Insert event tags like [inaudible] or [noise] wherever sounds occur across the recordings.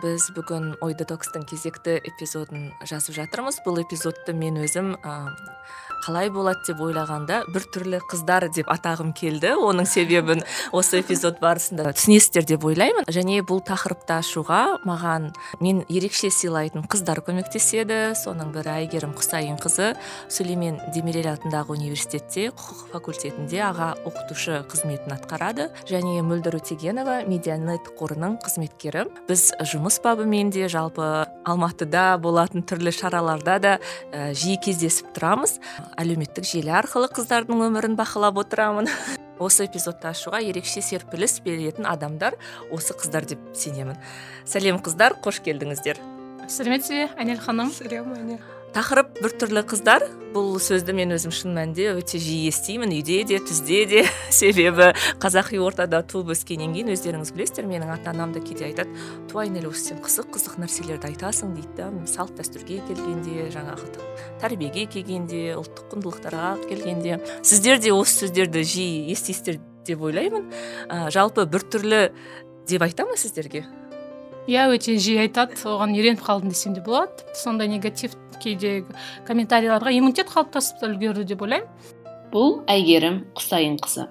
Біз бүгін ой детокстың кезекті эпизодын жазып жатырмыз. Бұл эпизодты мен өзім қалай болады деп ойлағанда біртүрлі қыздар деп атағым келді. Оның себебін осы эпизод барысында түсінесіздер деп ойлаймын. Және бұл тақырыпты ашуға маған мен ерекше сыйлайтын қыздар көмектеседі. Соның бірі әйгерім құсайынқызы сүлеймен демирел атындағы университетте құқық факультетінде аға оқытушы қызметін атқарады. Және мөлдір өтегенова медианет қорының қызметкері. Біз жұмыс бабымен де жалпы алматыда болатын түрлі шараларда да ә, жиі кездесіп тұрамыз. Әлеуметтік желі арқылы қыздардың өмірін бақылап отырамын. [laughs] Осы эпизодты ашуға ерекше серпіліс беретін адамдар осы қыздар деп сенемін. Сәлем қыздар қош келдіңіздер. Сәлеметсіз бе айнель ханым? Сәлем айнель. Тақырып біртүрлі қыздар. Бұл сөзді мен өзім шын мәнінде өте жиі естимін. Үйде де түзде де. [laughs] Себебі қазақи ортада туып өскеннен кейін өздеріңіз білесіздер менің ата анам да кейде айтады туа айнель осы сен қызық қызық нәрселерді айтасың дейді да. Салт дәстүрге келгенде жаңағы тәрбиеге келгенде ұлттық құндылықтарға келгенде. Сіздер де осы сөздерді жиі естисіздер деп ойлаймын. Ә, жалпы біртүрлі деп айта ма сіздерге? Иә өте жиі айтады оған үйреніп қалдым десем де болады. Сондай негатив кейде комментарийларға иммунитет қалыптасып үлгерді деп ойлаймын бұл әйгерім құсайынқызы.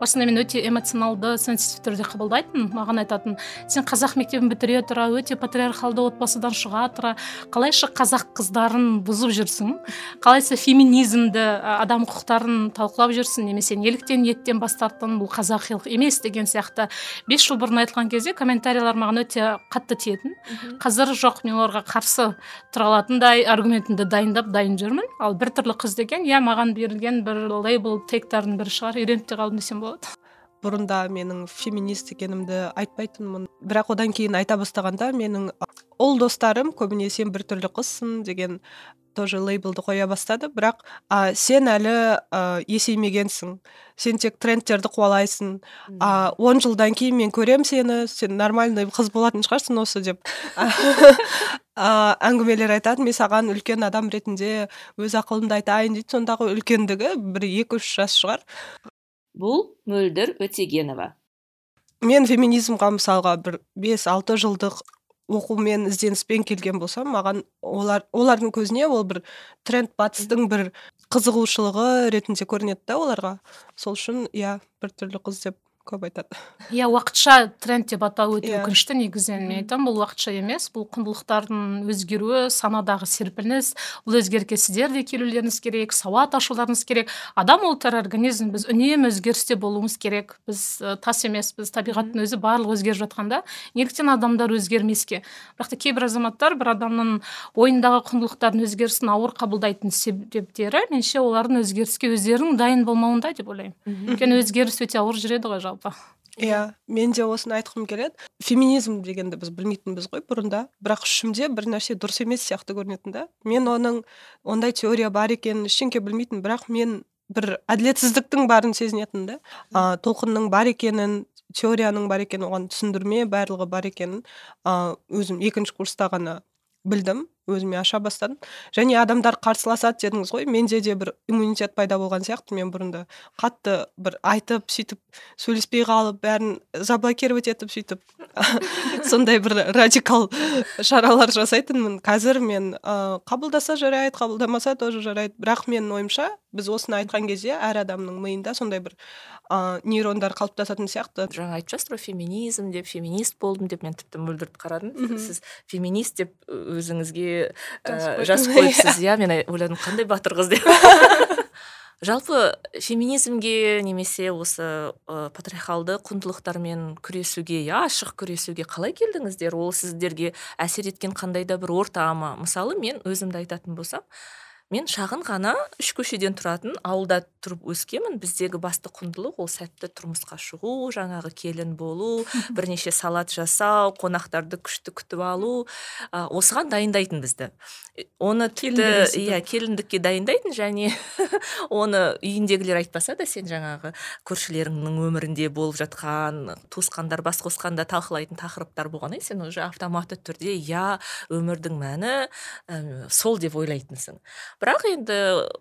Басында мен өте эмоционалды сенситив түрде қабылдайтынмын маған айтатын сен қазақ мектебін бітіре тұра өте патриархалды отбасыдан шыға тұра қалайша қазақ қыздарын бұзып жүрсің? Қалайша феминизмді адам құқықтарын талқылап жүрсің немесе неліктен еттен бас тарттың бұл қазақилық емес деген сияқты. Бес жыл бұрын айтылған кезде комментарийлер маған өте қатты тиетін. Қазір жоқ мен оларға қарсы тұра алатындай аргументімді дайындап дайын жүрмін. Ал біртүрлі қыз деген иә маған берілген бір лейбл тегтардың бірі шығар үйреніп те қалдым десем болады болады. Бұрында менің феминист екенімді айтпайтынмын. Бірақ одан кейін айта бастағанда менің ұл достарым көбіне сен біртүрлі қызсың деген тоже лейблді қоя бастады. Бірақ а, сен әлі ә, есеймегенсің. Сен тек трендтерді қуалайсың. А он жылдан кейін мен көрем сені. Сен нормальный қыз болатын шығарсың осы деп. [laughs] Ә, әңгімелер айтады. Мен саған үлкен адам ретінде өз ақылымды айтайын дейді. Сондағы үлкендігі бір екі үш жас шығар. Бұл мөлдір өтегенова. Мен феминизмға мысалға бір бес алты жылдық оқумен ізденіспен келген болсам маған олар олардың көзіне ол бір тренд батыстың бір қызығушылығы ретінде көрінеді да оларға. Сол үшін иә біртүрлі қыз деп көп айтады. Иә уақытша тренд деп атау өте yeah. Иә. өкінішті негізінен. мен айтамын бұл уақытша емес. Бұл құндылықтардың өзгеруі санадағы серпіліс. Бұл өзгеріске сіздер де келулеріңіз керек сауат ашуларыңыз керек. Адам ол тірі организм біз үнемі өзгерісте болуымыз керек. Біз ә, тас емеспіз табиғаттың өзі барлығы өзгеріп жатқанда неліктен адамдар өзгермеске. Бірақ та кейбір азаматтар бір адамның ойындағы құндылықтардың өзгерісін ауыр қабылдайтын себептері меніңше олардың өзгеріске өздерінің дайын болмауында деп ойлаймын. Өйткені өзгеріс өте ауыр жүреді ғой жалпы. Жалпы. Иә мен де осыны айтқым келеді. Феминизм дегенді біз білмейтінбіз ғой бұрында. Бірақ ішімде бір нәрсе дұрыс емес сияқты көрінетін да. Мен оның ондай теория бар екенін ештеңке білмейтін бірақ мен бір әділетсіздіктің барын сезінетін да. Ә, толқынның бар екенін теорияның бар екенін оған түсіндірме барлығы бар екенін ә, өзім екінші курста ғана білдім. Өзіме аша бастадым. Және адамдар қарсыласады дедіңіз ғой. Менде де бір иммунитет пайда болған сияқты. Мен бұрында қатты бір айтып сөйтіп сөйлеспей қалып бәрін заблокировать етіп сөйтіп [laughs] сондай бір радикал шаралар жасайтынмын. Қазір мен ә, қабылдаса жарайды қабылдамаса тоже жарайды. Бірақ менің ойымша біз осыны айтқан кезде әр адамның миында сондай бір ә, нейрондар қалыптасатын сияқты. Жаңа айтып жатсыз ғой феминизм деп феминист болдым деп мен тіпті мөлдірді қарадым. Сіз феминист деп өзіңізге ә, жазып қойыпсыз иә мен ойладым қандай батыр қыз деп жалпы феминизмге немесе осы ә, патриархалды құндылықтармен күресуге иә ашық күресуге қалай келдіңіздер ол сіздерге әсер еткен қандай да бір орта ма? Мысалы мен өзімді айтатын болсам мен шағын ғана үш көшеден тұратын ауылда тұрып өскенмін. Біздегі басты құндылық ол сәтті тұрмысқа шығу жаңағы келін болу бірнеше салат жасау қонақтарды күшті күтіп алу ә, осыған дайындайтын бізді. Оны тіпті иә келіндікке дайындайтын және [laughs] оны үйіндегілер айтпаса да сен жаңағы көршілеріңнің өмірінде болып жатқан туысқандар бас қосқанда талқылайтын тақырыптар болғаннан сен уже автоматты түрде иә өмірдің мәні ә, сол деп ойлайтынсың. Бірақ енді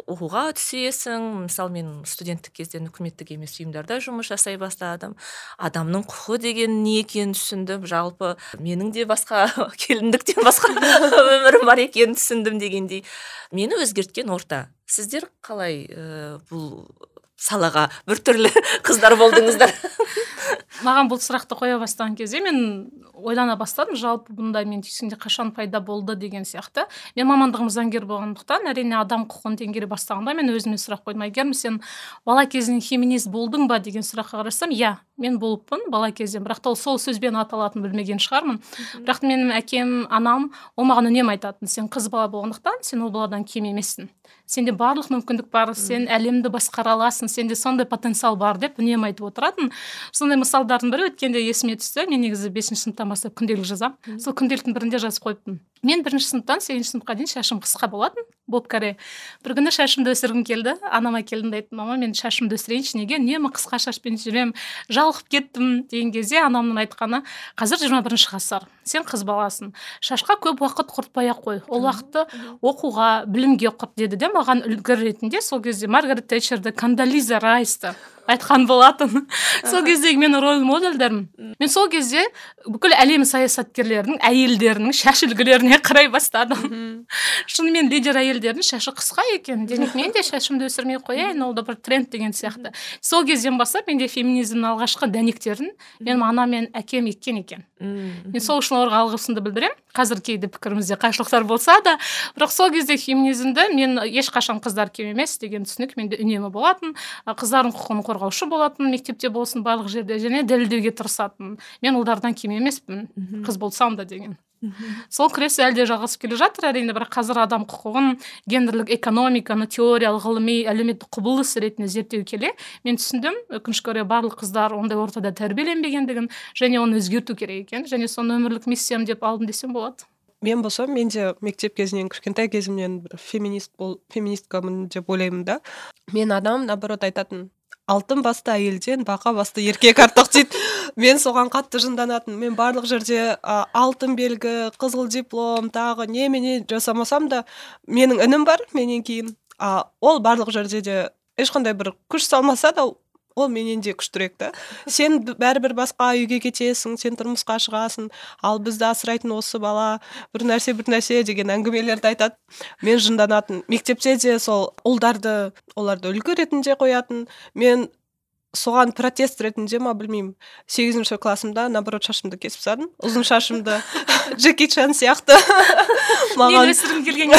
оқуға түсесің мысалы мен студенттік кезден үкіметтік емес ұйымдарда жұмыс жасай бастадым. Адамның құқы деген не екенін түсіндім. Жалпы менің де басқа [laughs] келіндіктен басқа [laughs] өмірім бар екенін түсіндім дегендей мені өзгерткен орта. Сіздер қалай ә, бұл салаға біртүрлі [laughs] қыздар болдыңыздар? Маған бұл сұрақты қоя бастаған кезде мен ойлана бастадым жалпы бұндай мен түйсігінде қашан пайда болды деген сияқты. Мен мамандығым заңгер болғандықтан әрине адам құқығын теңгере бастағанда мен өзіме сұрақ қойдым әйгерім сен бала кезінен феминист болдың ба деген сұраққа қарасам иә мен болыппын бала кезден. Бірақ та ол сол сөзбен аталатынын білмеген шығармын. Бірақ менің әкем анам ол маған үнемі айтатын. Сен қыз бала болғандықтан сен ол баладан кем емессің. Сенде барлық мүмкіндік бар сен әлемді басқара аласың сенде сондай потенциал бар деп үнемі айтып отыратын. Сондай мысалдардың бірі өткенде есіме түсті. Мен негізі бесінші сыныптан бастап күнделік жазамын. Сол күнделіктің бірінде жазып қойыппын. Мен бірінші сыныптан сегізінші сыныпқа дейін шашым қысқа болатын. Боп каре бір күні шашымды өсіргім келді анама келдім да айттым мама мен шашымды өсірейінші неге? Үнемі қысқа шашпен жүремін жалығып кеттім деген кезде анамның айтқаны қазір жиырма бірінші ғасыр сен қыз баласың шашқа көп уақыт құртпай ақ қой ол уақытты оқуға білімге құрт деді де маған үлгі ретінде сол кезде маргарет тэтчерді кандализа райсты айтқан болатын. [laughs] Сол кездегі менің роль модельдерім мен сол кезде бүкіл әлем саясаткерлерінің әйелдерінің шаш үлгілеріне қарай бастадым. Шынымен лидер әйелдердің шашы қысқа екен. Демек мен де шашымды өсірмей қояйын ол да бір тренд деген сияқты. Сол кезден бастап менде феминизмнің алғашқы дәнектерін менің анам мен әкем еккен екен. Мен сол үшін оларға алғысымды білдіремін. Қазір кейде пікірімізде қайшылықтар болса да. Бірақ сол кезде феминизмді мен ешқашан қыздар кем емес деген түсінік менде үнемі болатын. Қыздардың құқығын қорғаушы болатын мектепте болсын барлық жерде және дәлелдеуге тырысатын. Мен ұлдардан кем емеспін қыз болсам да деген. Сол күрес әлі де жалғасып келе жатыр әрине бірақ қазір адам құқығын гендерлік экономиканы теориялық ғылыми әлеуметтік құбылыс ретінде зерттеу келе. Мен түсіндім өкінішке орай барлық қыздар ондай ортада тәрбиеленбегендігін және оны өзгерту керек екенін және соны өмірлік миссиям деп алдым десем болады. Мен болсам мен де мектеп кезінен кішкентай кезімнен бір феминист бол феминисткамын деп ойлаймын да. Мен адам наоборот айтатын алтын басты әйелден бақа басты еркек артық дейді. Мен соған қатты жынданатын. Мен барлық жерде а, алтын белгі қызыл диплом тағы немене жасамасам да менің інім бар менен кейін. А, ол барлық жерде де ешқандай бір күш салмаса да ол менен де күштірек та. Сен бәрібір басқа үйге кетесің сен тұрмысқа шығасың ал бізді асырайтын осы бала бір нәрсе бір нәрсе деген әңгімелерді айтады. Мен жынданатын мектепте де сол ұлдарды оларды үлгі ретінде қоятын. Мен соған протест ретінде ма білмеймін. Сегізінші классымда наоборот шашымды кесіп тастадым. Ұзын шашымды [laughs] джеки чан сияқты. [laughs] Маған өсіргім келген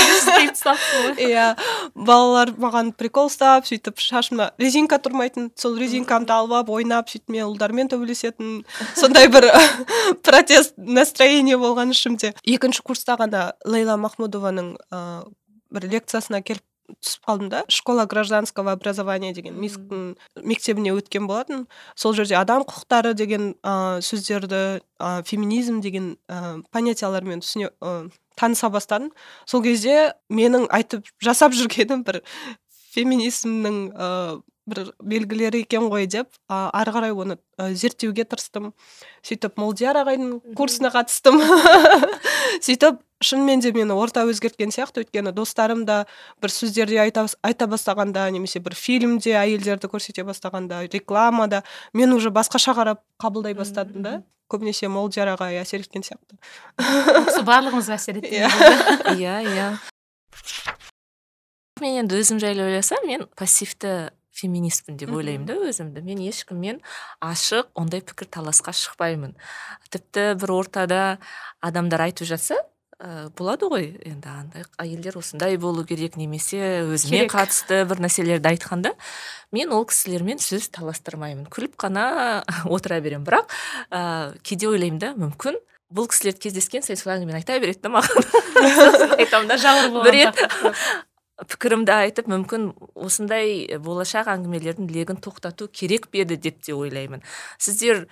иә балалар маған прикол ұстап сөйтіп шашыма резинка тұрмайтын сол резинкамды алып алып ойнап сөйтіп мен ұлдармен төбелесетін сондай бір [laughs] протест настроение болған ішімде. Екінші курста ғана лейла махмудованың ыыы бір лекциясына келіп түсіп қалдым да школа гражданского образования деген мисктің мектебіне өткен болатын. Сол жерде адам құқықтары деген ә, сөздерді ә, феминизм деген ә, понятиялармен түсіне ә, таныса бастадым. Сол кезде менің айтып жасап жүргенім бір феминизмнің ә, бір белгілері екен ғой деп ә, ары қарай оны ә, зерттеуге тырыстым. Сөйтіп молдияр ағайдың курсына қатыстым. [laughs] Сөйтіп шынымен де мені орта өзгерткен сияқты. Өйткені достарым да бір сөздерде айта, айта бастағанда немесе бір фильмде әйелдерді көрсете бастағанда рекламада мен уже басқаша қарап қабылдай бастадым да. Көбінесе молдияр ағай әсер еткен сияқты. Осы барлығымыз әсер иә. иә иә. Мен енді өзім жайлы ойласам мен пассивті феминистпін деп ойлаймын да өзімді. Мен ешкіммен ашық ондай пікір таласқа шықпаймын. Тіпті бір ортада адамдар айтып жатса ә, болады ғой енді андай әйелдер осындай болу керек немесе өзіме керек. қатысты бір нәрселерді айтқанда мен ол кісілермен сөз таластырмаймын. Күліп қана [laughs] отыра беремін. Бірақ ә, кейде ойлаймын да мүмкін бұл кісілер кездескен сайын сол әңгімені айта береді да маған. [laughs] Айтамын да бір рет пікірімді айтып мүмкін осындай болашақ әңгімелердің легін тоқтату керек пе еді деп те ойлаймын. Сіздер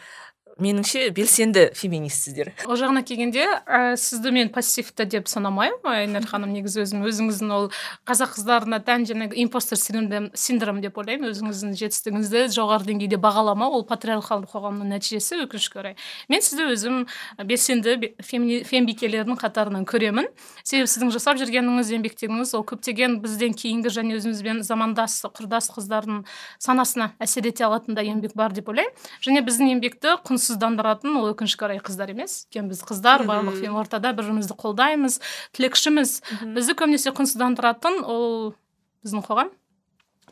меніңше белсенді феминистсіздер. Ол жағына келгенде ә, сізді мен пассивті деп санамаймын айнұр ханым негізі өзім өзіңіздің ол қазақ қыздарына тән жаңағы импостер синдром, деп ойлаймын. Өзіңіздің жетістігіңізді жоғары деңгейде бағаламау ол патриархалды қоғамның нәтижесі өкінішке орай. Мен сізді өзім белсенді фембикелердің қатарынан көремін. Себебі сіздің жасап жүргеніңіз еңбектеріңіз ол көптеген бізден кейінгі және өзімізбен замандас құрдас қыздардың санасына әсер ете алатын да еңбек бар деп ойлаймын. Және біздің еңбекті құнсыздандыратын ол өкінішке орай қыздар емес. Өйткені біз қыздар барлық ортада бір бірімізді қолдаймыз тілекшіміз. Бізді көбінесе құнсыздандыратын ол біздің қоғам.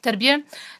Тәрбие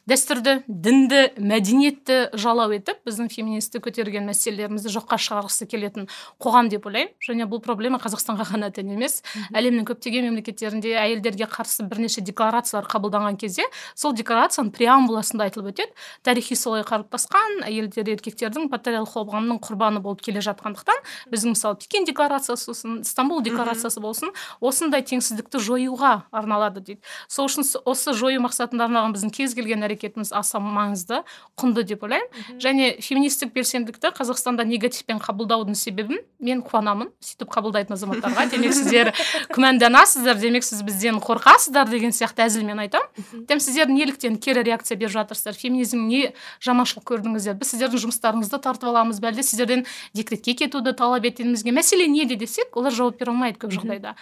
дәстүрді дінді мәдениетті жалау етіп біздің феминистік көтерген мәселелерімізді жоққа шығарғысы келетін қоғам деп ойлаймын. Және бұл проблема қазақстанға ғана тән емес. Әлемнің көптеген мемлекеттерінде әйелдерге қарсы бірнеше декларациялар қабылданған кезде сол декларацияның преамбуласында айтылып өтеді. Тарихи солай қалыптасқан әйелдер еркектердің патриархал қоғамның құрбаны болып келе жатқандықтан біздің мысалы пекин декларациясы болсын стамбул декларациясы болсын осындай теңсіздікті жоюға арналады дейді. Сол үшін осы жою мақсатында арналған біздің кез келген әрекетіміз аса маңызды құнды деп ойлаймын. Және феминистік белсенділікті қазақстанда негативпен қабылдаудың себебін мен қуанамын. Сөйтіп қабылдайтын азаматтарға [laughs] демек сіздер күмәнданасыздар демек сіз бізден қорқасыздар деген сияқты әзілмен айтамын. Тем сіздер неліктен кері реакция беріп жатырсыздар? Феминизм не жаманшылық көрдіңіздер біз сіздердің жұмыстарыңызды тартып аламыз ба әлде сіздерден декретке кетуді талап ететінімізге мәселе неде десек олар жауап бере алмайды көп жағдайда.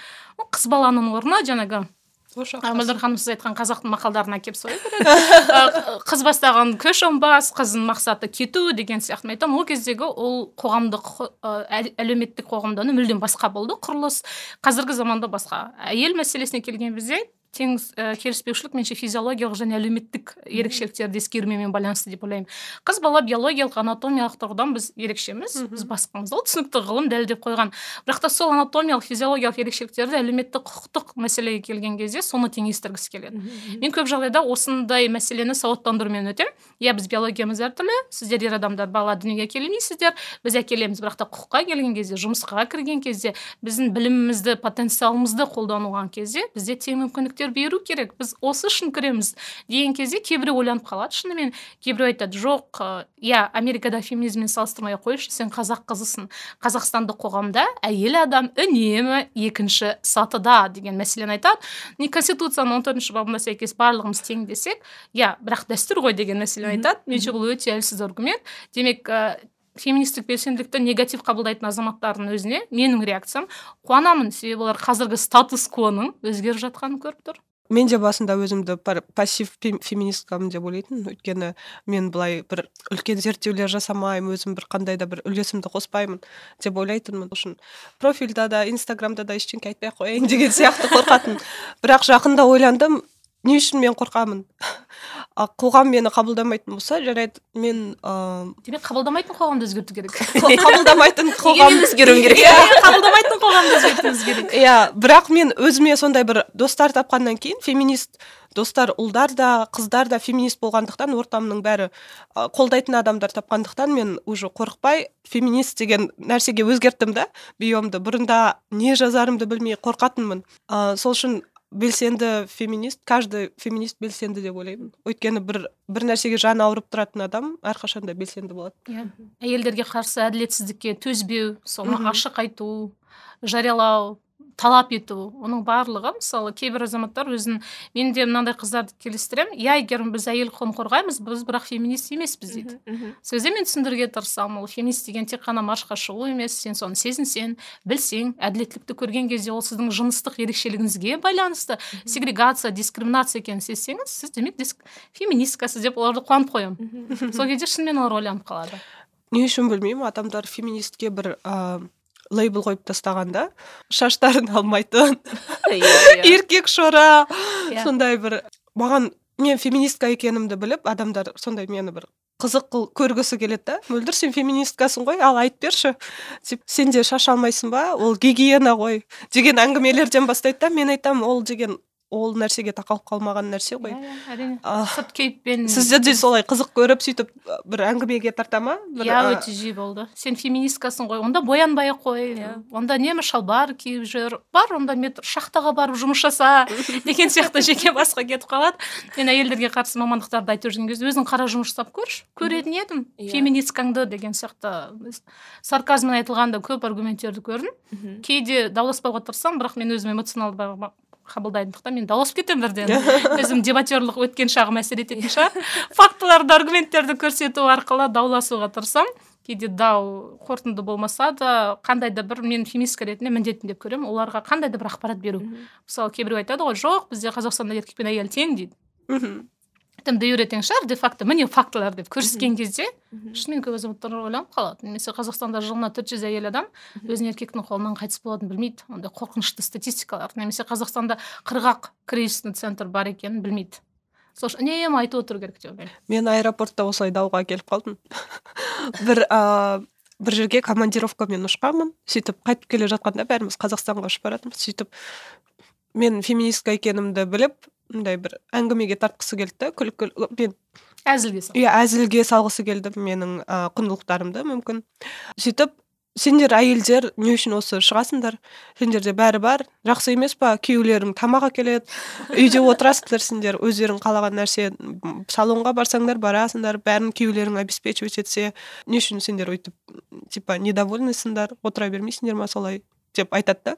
Қыз баланың орнына жаңағы мөлдір ханым сіз айтқан қазақтың мақалдарын әкеліп соя береді. [laughs] Қыз бастаған көш оңбас қыздың мақсаты кету деген сияқты. Мен айтамын ол кездегі ол қоғамдық әлеуметтік қоғамдану мүлдем басқа болды. Құрылыс қазіргі заманда басқа. Әйел мәселесіне келген кезде тең ә, келіспеушілік меніңше физиологиялық және әлеуметтік ерекшеліктерді ескермеумен байланысты деп ойлаймын. Қыз бала биологиялық анатомиялық тұрғыдан біз ерекшеміз. Біз басқамыз ол түсінікті ғылым дәлелдеп қойған. Бірақ та сол анатомиялық физиологиялық ерекшеліктерді әлеуметтік құқықтық мәселеге келген кезде соны теңестіргісі келеді. Мен көп жағдайда осындай мәселені сауаттандырумен өтемін иә біз биологиямыз әртүрлі сіздер ер адамдар бала дүниеге әкелмейсіздер біз әкелеміз бірақ та құқыққа келген кезде жұмысқа кірген кезде біздің білімімізді потенциалымызды қолданылған кезде бізде тең мүмкіндіктер беру керек. Біз осы үшін кіреміз деген кезде кейбіреу ойланып қалады шынымен. Кейбіреу айтады жоқ иә америкада феминизммен салыстырмай ақ қойшы сен қазақ қызысың. Қазақстандық қоғамда әйел адам үнемі екінші сатыда деген мәселені айтады. Не конституцияның он төртінші бабына сәйкес барлығымыз тең десек иә бірақ дәстүр ғой деген мәселені айтады. Меніңше бұл өте әлсіз аргумент. Демек феминистік белсенділікті негатив қабылдайтын азаматтардың өзіне менің реакциям қуанамын. Себебі олар қазіргі статус квоның өзгеріп жатқанын көріп тұр. Мен де басында өзімді пассив феминисткамын деп ойлайтынмын. Өйткені мен былай бір үлкен зерттеулер жасамаймын өзім бір қандай да бір үлесімді қоспаймын деп ойлайтынмын. Үшін профильда да инстаграмда да ештеңе айтпай ақ қояйын деген сияқты қорқатын. Бірақ жақында ойландым не үшін мен қорқамын? [laughs] Қоғам мені қабылдамайтын болса жарайды мен ыыы демек қабылдамайтын қоғамды өзгерту керек. [laughs] Қабылдамайтын қоғам өзгеруім керек. Иә қабылдамайтын қоғамды өзгертуіміз керек. [laughs] Иә бірақ мен өзіме сондай бір достар тапқаннан кейін феминист достар ұлдар да қыздар да феминист болғандықтан ортамның бәрі қолдайтын адамдар тапқандықтан мен уже қорықпай феминист деген нәрсеге өзгерттім да биомды. Бұрында не жазарымды білмей қорқатынмын. Ыыы сол үшін белсенді феминист каждый феминист белсенді деп ойлаймын. Өйткені бір бір нәрсеге жаны ауырып тұратын адам әрқашанда белсенді болады. Иә. Әйелдерге қарсы әділетсіздікке төзбеу соны ашық айту жариялау талап ету оның барлығы мысалы кейбір азаматтар өзін мен де мынандай қыздарды келістіремін иә әйгерім біз әйел құқығын қорғаймыз біз бірақ феминист емеспіз дейді. сол кезде мен түсіндіруге тырысамын ол феминист деген тек қана маршқа шығу емес сен соны сезінсең білсең әділеттілікті көрген кезде ол сіздің жыныстық ерекшелігіңізге байланысты сегрегация дискриминация екенін сезсеңіз сіз демек феминисткасыз деп оларды қуанып қоямын. Сол кезде шынымен олар ойланып қалады. Не үшін білмеймін адамдар феминистке бір ыыы лейбл қойып тастағанда шаштарын алмайтын. [laughs] Еркек шора. Сондай бір. Маған мен феминистка екенімді біліп адамдар сондай мені бір қызық қыл көргісі келеді да. Мөлдір сен феминисткасың ғой ал айтып берші. Деп сен де шаш алмайсың ба? Ол гигиена ғой деген әңгімелерден бастайды да. Мен айтамын ол деген ол нәрсеге тақалып қалмаған нәрсе ғой. Иә иә әрине. Сырт кейіппен де солай қызық көріп сөйтіп бір әңгімеге тарта ма? Иә өте жиі болды. Сен феминисткасың ғой онда боянбай ақ қой. Иә. онда немі шалбар киіп жүр? Бар онда метр шахтаға барып жұмыс жаса [laughs] деген сияқты жеке басқа кетіп қалады. Мен әйелдерге қарсы мамандықтарды айтып жүрген кезде өзің қара жұмыс жасап көрші. Көретін едім. Иә. феминисткаңды деген сияқты сарказммен айтылған да көп аргументтерді көрдім. Кейде дауласпауға тырысамын бірақ мен өзім эмоционалды қабылдайтындықтан мен дауласып кетемін бірден. [laughs] Өзім дебатерлық өткен шағым әсер ететін шығар. Фактыларды аргументтерді көрсету арқылы дауласуға тырысамын кейде дау қорытынды болмаса да қандай да бір мен феминистка ретінде міндетім деп көремін. Оларға қандай да бір ақпарат беру. Мысалы кейбіреу айтады ғой жоқ бізде қазақстанда еркек пен әйел тең дейді. Мхм. Тым де тең шығар де факто міне фактылар деп көрсеткен кезде шынымен көп азаматтар ойланып қалады. Немесе қазақстанда жылына төрт жүз әйел адам өзінің еркектің қолынан қайтыс болатынын білмейді. Ондай қорқынышты статистикалар. Немесе қазақстанда қырық ақ кризисный центр бар екенін білмейді. Сол үшін үнемі айтып отыру керек деп ойлаймын. Мен аэропортта осылай дауға келіп қалдым. [laughs] бір ә, бір жерге командировкамен ұшқанмын. Сөйтіп қайтып келе жатқанда бәріміз қазақстанға ұшып баратырмыз. Сөйтіп мен феминистка екенімді біліп мындай бір әңгімеге тартқысы келді. Да күлкі мен әзілге иә әзілге салғысы келді менің ә, құндылықтарымды мүмкін. Сөйтіп сендер әйелдер не үшін осы шығасыңдар? Сендерде бәрі бар жақсы емес па? Күйеулерің тамақ әкеледі үйде отырасыңдар сендер өздерің қалаған нәрсе салонға барсаңдар барасыңдар бәрін күйеулерің обеспечивать етсе не үшін сендер өйтіп типа недовольныйсыңдар? Отыра бермейсіңдер ма солай? Деп айтады да.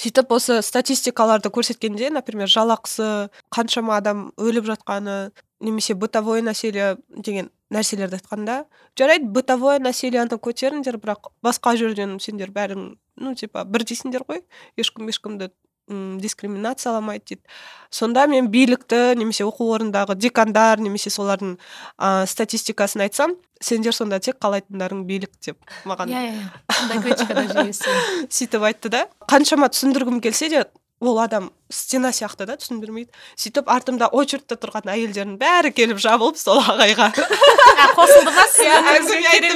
Сөйтіп осы статистикаларды көрсеткенде например жалақысы қаншама адам өліп жатқаны немесе бытовое насилие деген нәрселерді айтқанда жарайды бытовое насилияны көтеріңдер бірақ басқа жерден сендер бәрің ну типа бірдейсіңдер ғой ешкім ешкімді м, дискриминацияламайды дейді сонда мен билікті немесе оқу орнындағы декандар немесе солардың ә, статистикасын айтсам сендер сонда тек қалайтындарың билік деп маған иә иә иә. [laughs] Сөйтіп айтты да. Қаншама түсіндіргім келсе де ол адам стена сияқты да түсіндірмейді. Сөйтіп артымда очередьте тұрған әйелдердің бәрі келіп жабылып сол ағайға. Қосылды ма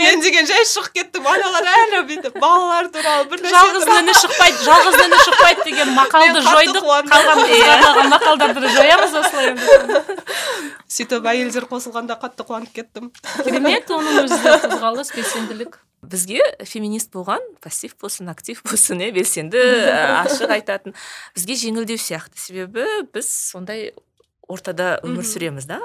мен деген жай шығып кеттім аналар әлі бүйтіп балалар туралы бір жалғыз үні шықпайды жалғыз үні шықпайды деген мақалды жойдық. қалған [laughs] мақалдарды жоямыз осылай енді. Сөйтіп әйелдер қосылғанда қатты қуанып кеттім. Керемет оның өзі қозғалыс белсенділік. Бізге феминист болған пассив болсын актив болсын иә белсенді [laughs] ашық айтатын бізге жеңілдеу сияқты. Себебі біз сондай ортада өмір сүреміз да.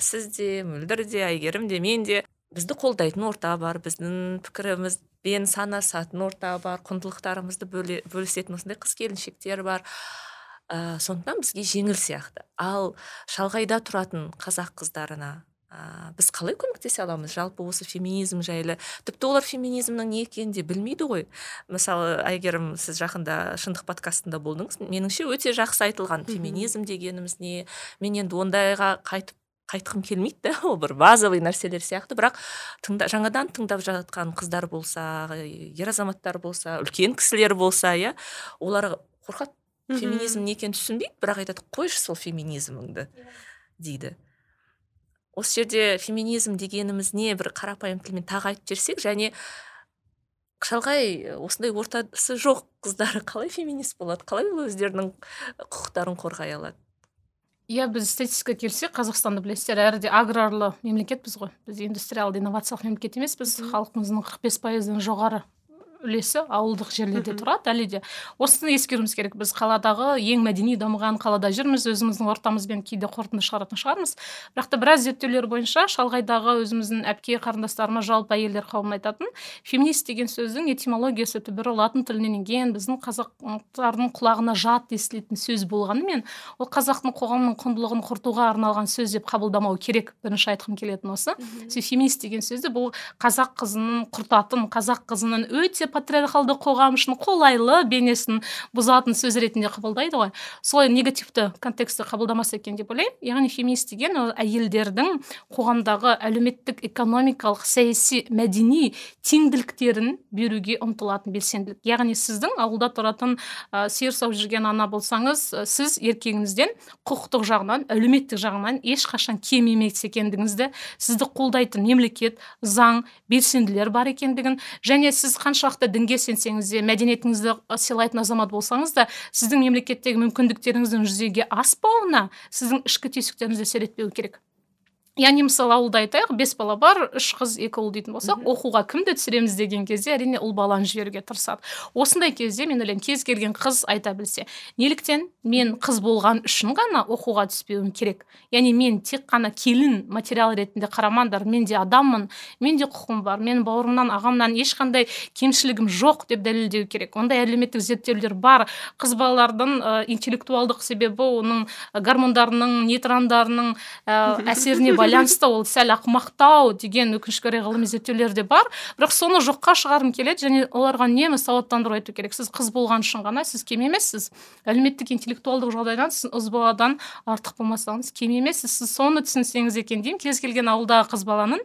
Сіз де мөлдір де әйгерім де мен де. Бізді қолдайтын орта бар біздің пікірімізбен санасатын орта бар құндылықтарымызды бөле, бөлісетін осындай қыз келіншектер бар. Ә, сондықтан бізге жеңіл сияқты. Ал шалғайда тұратын қазақ қыздарына ә, біз қалай көмектесе аламыз? Жалпы осы феминизм жайлы. Тіпті олар феминизмнің не екенін де білмейді ғой. Мысалы әйгерім сіз жақында шындық подкастында болдыңыз. Меніңше өте жақсы айтылған феминизм дегеніміз не. Мен енді ондайға қайтып қайтқым келмейді да [laughs] ол бір базовый нәрселер сияқты. Бірақ тыңда, жаңадан тыңдап жатқан қыздар болса ер азаматтар болса үлкен кісілер болса иә олар қорқады. Феминизм не екенін түсінбейді. Бірақ айтады қойшы сол феминизміңді дейді. Осы жерде феминизм дегеніміз не бір қарапайым тілмен тағы айтып жіберсек және шалғай осындай ортасы жоқ қыздар қалай феминист болады? Қалай ол өздерінің құқықтарын қорғай алады? Иә біз статистикаға келсек қазақстанды білесіздер әрі де аграрлы мемлекетпіз ғой. Біз индустриалды инновациялық мемлекет емеспіз. Халқымыздың қырық бес пайыздан жоғары үлесі ауылдық жерлерде тұрады. Әлі де осыны ескеруіміз керек. Біз қаладағы ең мәдени дамыған қалада жүрміз. Өзіміздің ортамызбен кейде қорытынды шығаратын шығармыз. Бірақ та біраз зерттеулер бойынша шалғайдағы өзіміздің әпке қарындастарымыз жалпы әйелдер қауымын айтатын феминист деген сөздің этимологиясы түбірі латын тілінен енген біздің қазақтардың құлағына жат естілетін сөз болғанымен ол қазақтың қоғамның құндылығын құртуға арналған сөз деп қабылдамау керек бірінші айтқым келетін осы. Феминист деген сөзді бұл қазақ қызының құртатын қазақ қызының өте патриархалды қоғам үшін қолайлы бейнесін бұзатын сөз ретінде қабылдайды ғой. Солай негативті контекстте қабылдамаса екен деп ойлаймын. Яғни феминист деген ол әйелдердің қоғамдағы әлеуметтік экономикалық саяси мәдени теңділіктерін беруге ұмтылатын белсенділік. Яғни сіздің ауылда тұратын ә, сиыр сауып жүрген ана болсаңыз ә, сіз еркегіңізден құқықтық жағынан әлеуметтік жағынан ешқашан кем емес екендігіңізді сізді қолдайтын мемлекет заң белсенділер бар екендігін және сіз қаншалықты тіпті дінге сенсеңіз де мәдениетіңізді сыйлайтын азамат болсаңыз да сіздің мемлекеттегі мүмкіндіктеріңіздің жүзеге аспауына сіздің ішкі түйсіктеріңіз әсер етпеуі керек. Яғни мысалы ауылда айтайық бес бала бар үш қыз екі ұл дейтін болсақ оқуға кімді түсіреміз деген кезде әрине ұл баланы жіберуге тырысады. Осындай кезде мен ойлаймын кез келген қыз айта білсе неліктен мен қыз болған үшін ғана оқуға түспеуім керек? Яғни мен тек қана келін материал ретінде қарамаңдар мен де адаммын мен де құқым бар менің бауырымнан ағамнан ешқандай кемшілігім жоқ деп дәлелдеу керек. Ондай әлеуметтік зерттеулер бар. Қыз балалардың ә, интеллектуалдық себебі оның гормондарының нейтрондарының ә, [laughs] әсеріне байланысты ол сәл ақымақтау деген өкінішке орай ғылыми зерттеулер де бар. Бірақ соны жоққа шығарғым келеді және оларға үнемі сауаттандыру айту керек. Сіз қыз болған үшін ғана сіз кем емессіз. Әлеуметтік интеллектуалдық жағдайдан сіз ұз баладан артық болмасаңыз кем емессіз. Сіз соны түсінсеңіз екен деймін. Кез келген ауылдағы қыз баланың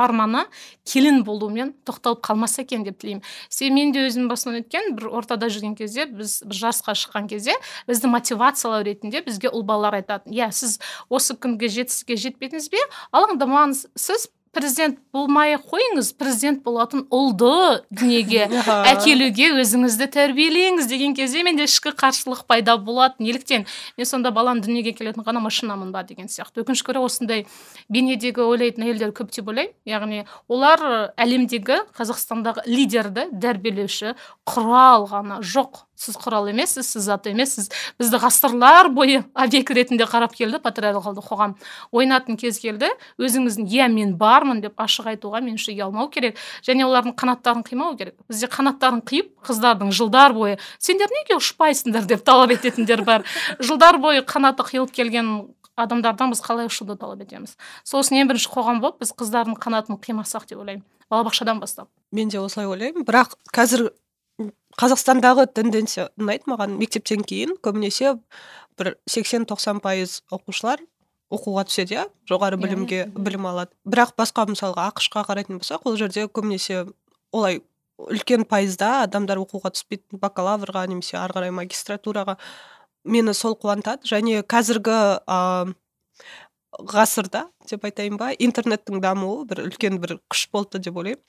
арманы келін болумен тоқталып қалмаса екен деп тілеймін. Себебі мен де өзімнің басымнан өткен бір ортада жүрген кезде біз бір жарысқа шыққан кезде бізді мотивациялау ретінде бізге ұл балалар айтатын иә сіз осы күнге жетістікке жетпедіңіз бе? Алаңдамаңыз сіз президент болмай ақ қойыңыз президент болатын ұлды дүниеге [laughs] әкелуге өзіңізді тәрбиелеңіз деген кезде менде ішкі қарсылық пайда болады неліктен мен сонда баланы дүниеге келетін ғана машинамын ба деген сияқты. Өкінішке орай осындай бейнедегі ойлайтын әйелдер көп деп ойлаймын. Яғни олар әлемдегі қазақстандағы лидерді тәрбиелеуші құрал ғана жоқ. Сіз құрал емессіз сіз зат емессіз. Бізді ғасырлар бойы объект ретінде қарап келді патриархалды қоғам ойнатын кез келді. Өзіңіздің иә мен бармын деп ашық айтуға меніңше ұялмау керек. Және олардың қанаттарын қимау керек. Бізде қанаттарын қиып қыздардың жылдар бойы сендер неге ұшпайсыңдар? деп талап ететіндер бар. Жылдар бойы қанаты қиылып келген адамдардан біз қалай ұшуды талап етеміз? Сол үшін ең бірінші қоғам болып біз қыздардың қанатын қимасақ деп ойлаймын. Балабақшадан бастап. Мен де осылай ойлаймын. Бірақ қазір қазақстандағы тенденция ұнайды маған. Мектептен кейін көбінесе бір 80-90 пайыз оқушылар оқуға түседі иә? жоғары білімге білім алады. Бірақ басқа мысалға ақшқа қарайтын болсақ ол жерде көбінесе олай үлкен пайызда адамдар оқуға түспейді бакалаврға немесе ары қарай магистратураға мені сол қуантады. Және қазіргі ә, ғасырда деп айтайын ба? Интернеттің дамуы бір үлкен бір күш болды деп ойлаймын.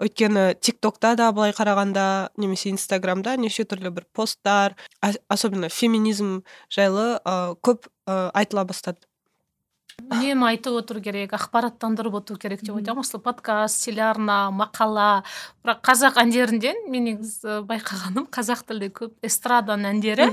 Өйткені тик токта да былай қарағанда немесе инстаграмда неше түрлі бір посттар особенно феминизм жайлы ә, көп ә, айтыла бастады. Үнемі айтып отыру керек ақпараттандырып отыру керек деп айтамын. Осы подкаст телеарна мақала бірақ қазақ әндерінде мен негізі байқағаным қазақ тілде көп эстраданың әндері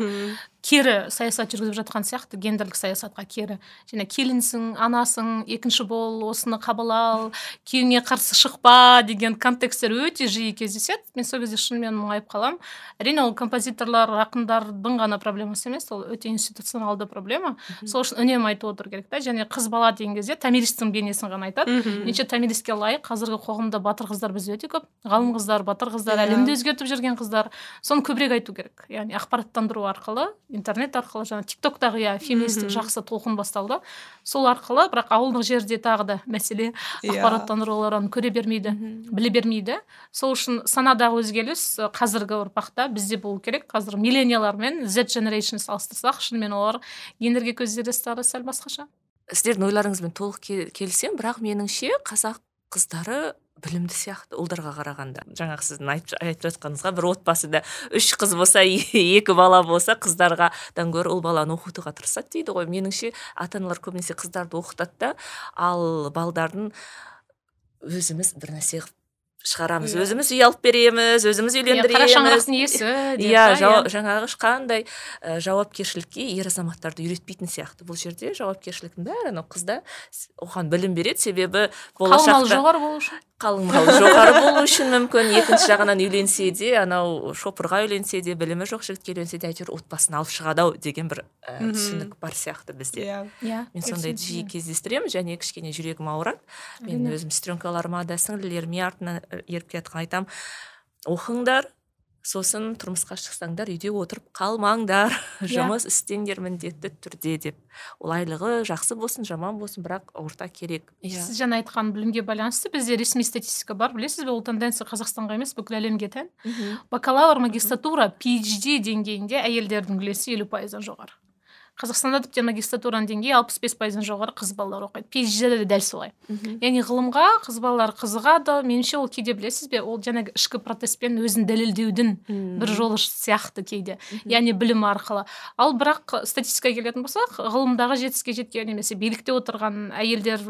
кері саясат жүргізіп жатқан сияқты гендерлік саясатқа кері. Және келінсің анасың екінші бол осыны қабыл ал күйеуіңе қарсы шықпа деген контексттер өте жиі кездеседі. Мен сол кезде шынымен мұңайып қаламын әрине ол композиторлар ақындардың ғана проблемасы емес ол өте институционалды проблема. Сол үшін үнемі айтып отыру керек та. Және қыз бала деген кезде томиристің бейнесін ғана айтады. Меніңше томиристке лайық қазіргі қоғамда батыр қыздар бізде өте көп. Ғалым қыздар батыр қыздар әлемді өзгертіп жүрген қыздар. Соны көбірек айту керек. Яғни ақпараттандыру арқылы интернет арқылы жаңа тик токтағы иә феминистік жақсы толқын басталды. Сол арқылы бірақ ауылдық жерде тағы да мәселе ақпараттандыру олар оны көре бермейді біле бермейді. Сол үшін санадағы өзгеріс қазіргі ұрпақта бізде болу керек. Қазір миллениалар мен z generation салыстырсақ шынымен олар гендерге көзқарастары сәл басқаша. Сіздердің ойларыңызбен толық келісемін. Бірақ меніңше қазақ қыздары білімді сияқты ұлдарға қарағанда. Жаңағы сіздің айтып, айтып жатқаныңызға бір отбасыда үш қыз болса екі бала болса қыздарғадан гөрі ұл баланы оқытуға тырысады дейді ғой. Меніңше ата аналар көбінесе қыздарды оқытады да ал балдардың өзіміз бір нәрсе шығарамыз. Yeah. өзіміз үй алып береміз өзіміз үйлендіреміз. шаңырақтың иесі иә жаңағы ешқандай ә, жауапкершілікке ер азаматтарды үйретпейтін сияқты бұл жерде жауапкершіліктің бәрі анау қызда оған білім береді себебі болашақта жоғары болу үшін қалың мал жоғары болу үшін мүмкін. Екінші жағынан үйленсе де анау шопырға үйленсе де білімі жоқ жігітке үйленсе де әйтеуір отбасын алып шығады ау деген бір ә, түсінік бар сияқты бізде. Иә. Иә мен сондайды жиі кездестіремін және кішкене жүрегім ауырады. Мен өзім сестренкаларыма да сіңлілеріме артынан еріп келе жатқан айтамын. Оқыңдар сосын тұрмысқа шықсаңдар үйде отырып қалмаңдар. Жұмыс істеңдер міндетті түрде деп. Ол айлығы жақсы болсын жаман болсын бірақ орта керек. Иә. Сіз жаңа айтқан білімге байланысты бізде ресми статистика бар білесіз бе? Ол тенденция қазақстанға емес бүкіл әлемге тән. Бакалавр магистратура phd деңгейінде әйелдердің үлесі елу пайыздан жоғары. Қазақстанда тіптен магистратураның деңгейі алпыс бес пайыздан жоғары қыз балалар оқиды. Phd де дәл солай. Яғни ғылымға қыз балалар қызығады. Меніңше ол кейде білесіз бе ол жаңағы ішкі протестпен өзін дәлелдеудің бір жолы сияқты кейде. Яғни білім арқылы. Ал бірақ статистикаға келетін болсақ ғылымдағы жетістікке жеткен немесе билікте отырған әйелдер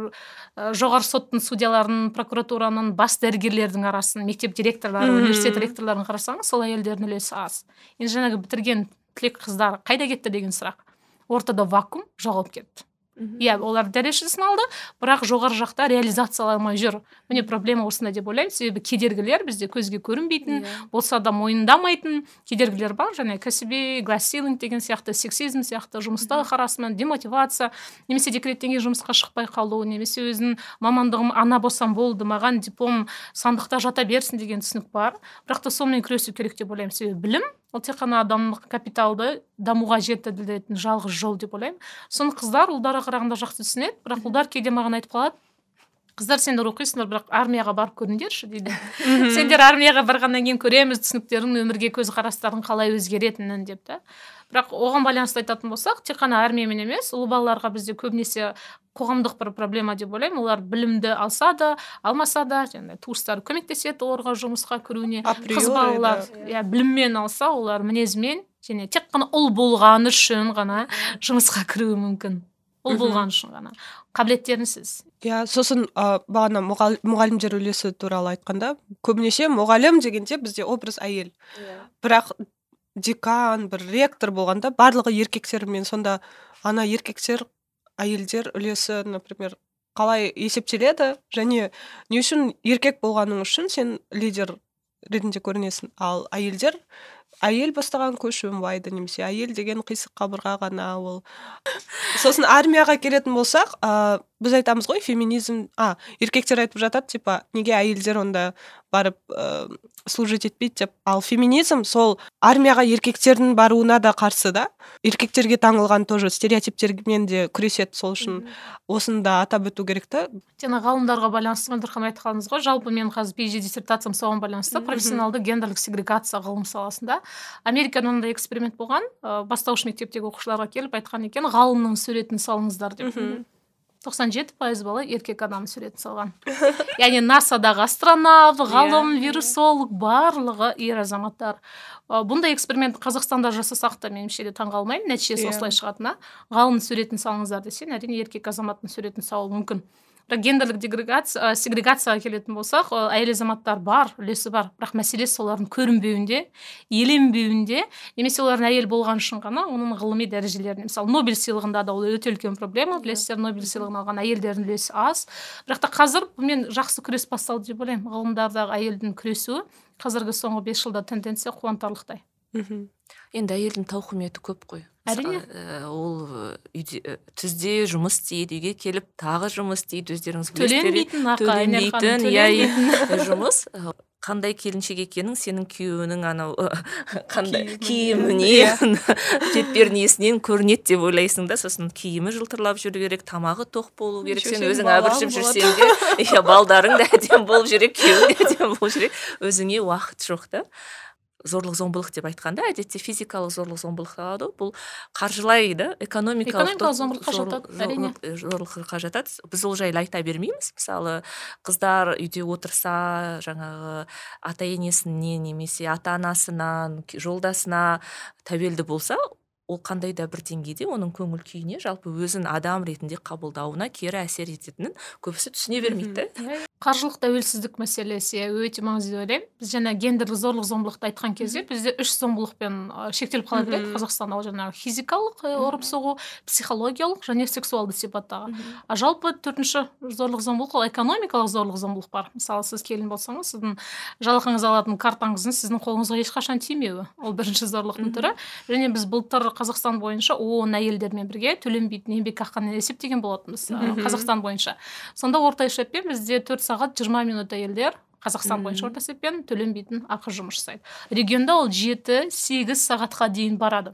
ә, жоғары соттың судьяларын прокуратураның бас дәрігерлердің арасын мектеп директорлары университет ректорларын қарасаңыз сол әйелдердің үлесі аз. Енді жаңағы бітірген түлек қыздар қайда кетті деген сұрақ. Ортада вакуум жоғалып кетті. Иә олар дәрежесін алды бірақ жоғары жақта реализацияламай жүр. Міне проблема осында деп ойлаймын. Себебі кедергілер бізде көзге көрінбейтін болса да мойындамайтын кедергілер бар. Және кәсіби глассилинг деген сияқты сексизм сияқты жұмыстағы харасмент демотивация немесе декреттен кейін жұмысқа шықпай қалу немесе өзінің мамандығым ана болсам болды маған диплом сандықта жата берсін деген түсінік бар. Бірақ та сонымен күресу керек деп ойлаймын. Себебі білім ол тек қана адамдық капиталды дамуға жетілдіретін жалғыз жол деп ойлаймын. Соны қыздар ұлдарға қарағанда жақсы түсінеді бірақ ұлдар кейде маған айтып қалады қыздар сендер оқисыңдар бірақ армияға барып көріңдерші дейді. Сендер армияға барғаннан кейін көреміз түсініктерің өмірге көзқарастарың қалай өзгеретінін деп та. Бірақ оған байланысты айтатын болсақ тек қана армиямен емес ұл балаларға бізде көбінесе қоғамдық бір проблема деп ойлаймын. Олар білімді алса да алмаса да жаңағы туыстары көмектеседі оларға жұмысқа кіруіне. Қыз балалар иә біліммен алса олар мінезмен және тек қана ұл болғаны үшін ғана жұмысқа кіруі мүмкін. Ұл Мгм. болғаны үшін ғана. Қабілеттерінсіз иә сосын ә, бағана мұғал- мұғалімдер үлесі туралы айтқанда көбінесе мұғалім дегенде бізде образ әйел. Бірақ декан бір ректор болғанда барлығы еркектер мен сонда ана еркектер әйелдер үлесі например қалай есептеледі? Және не үшін еркек болғаның үшін сен лидер ретінде көрінесің? Ал әйелдер әйел бастаған көш оңбайды немесе әйел деген қисық қабырға ғана ол. Сосын армияға келетін болсақ ә, біз айтамыз ғой феминизм а еркектер айтып жатады типа неге әйелдер онда барып ә, служить етпейді деп. Ал феминизм сол армияға еркектердің баруына да қарсы да. Еркектерге таңылған тоже стереотиптермен де күреседі сол үшін. Осыны да атап өту керек та. Жаңа ғалымдарға байланысты мөлдірхан айтып қалдыңыз ғой. Жалпы мен қазір phd диссертациям соған байланысты. Профессионалды гендерлік сегрегация ғылым саласында. Америкада мынандай эксперимент болған ә, бастауыш мектептегі оқушыларға келіп айтқан екен ғалымның суретін салыңыздар деп. Тоқсан жеті пайыз бала еркек адамның суретін салған. [laughs] Яғни насадағы астронавт ғалым вирусолог барлығы ер азаматтар. Бұндай эксперимент қазақстанда жасасақ та меніңше де таңғалмаймын нәтижесі Иә. осылай шығатынына. Ғалымның суретін салыңыздар десең әрине еркек азаматтың суретін салу мүмкін. Бірақ гендерлік дегрегация ә, сегрегацияға келетін болсақ ә, әйел азаматтар бар үлесі бар. Бірақ мәселе солардың көрінбеуінде еленбеуінде. Немесе олардың әйел болған үшін ғана оның ғылыми дәрежелеріне. Мысалы нобель сыйлығында да ол өте үлкен проблема. Білесіздер нобель сыйлығын алған әйелдердің үлесі аз. Бірақ та қазір бұнымен жақсы күрес басталды деп ойлаймын. Ғылымдардағы әйелдің күресуі қазіргі соңғы бес жылда тенденция қуантарлықтай. Мхм енді әйелдің тауқыметі көп қой. Әрине. Ә, ол ә, үйде ә, түзде жұмыс істейді үйге келіп тағы жұмыс істейді өздеріңіз төленбейтін ақы төленбейтін иә иә, [laughs] жұмыс. Қандай келіншек екенің сенің күйеуінің анау [laughs] қандай Киімі, киімінен [laughs] бетпер несінен көрінеді деп ойлайсың да сосын киімі жылтырлап жүру керек тамағы тоқ болу керек сен өзің болады. жүрсең де иә балдарың да әдемі болып жүр күйеуің де әдемі болып жүр өзіңе уақыт жоқ та. Зорлық зомбылық деп айтқанда әдетте физикалық зорлық зомбылық алады. Ғой бұл қаржылай да экономикалық Экономикалық жатады, зор- әрине. зорлыққа жатады біз ол жайлы айта бермейміз. Мысалы қыздар үйде отырса жаңағы ата енесіне немесе ата анасынан жолдасына тәуелді болса ол қандай да бір деңгейде оның көңіл күйіне жалпы өзін адам ретінде қабылдауына кері әсер ететінін көбісі түсіне бермейді да қаржылық тәуелсіздік мәселесі иә, өте маңызды деп ойлаймын. Біз жаңа гендерлік зорлық зомбылықты айтқан кезде бізде үш зомбылықпен шектеліп қала береді қазақстанда. Ол жаңағы физикалық ұрып соғу психологиялық және сексуалды сипаттағы. А жалпы төртінші зорлық зомбылық ол экономикалық зорлық зомбылық бар. Мысалы сіз келін болсаңыз сіздің жалақыңыз алатын картаңыздың сіздің қолыңызға ешқашан тимеуі. Ол бірінші зорлықтың түрі. Және біз былтыр қазақстан бойынша оон әйелдермен бірге төленбейтін еңбекақыны есептеген болатынбыз қазақстан бойынша. Сонда орта есеппен бізде төрт сағат жиырма минут әйелдер қазақстан бойынша орта есеппен төленбейтін ақы жұмыс жасайды. Регионда ол жеті сегіз сағатқа дейін барады.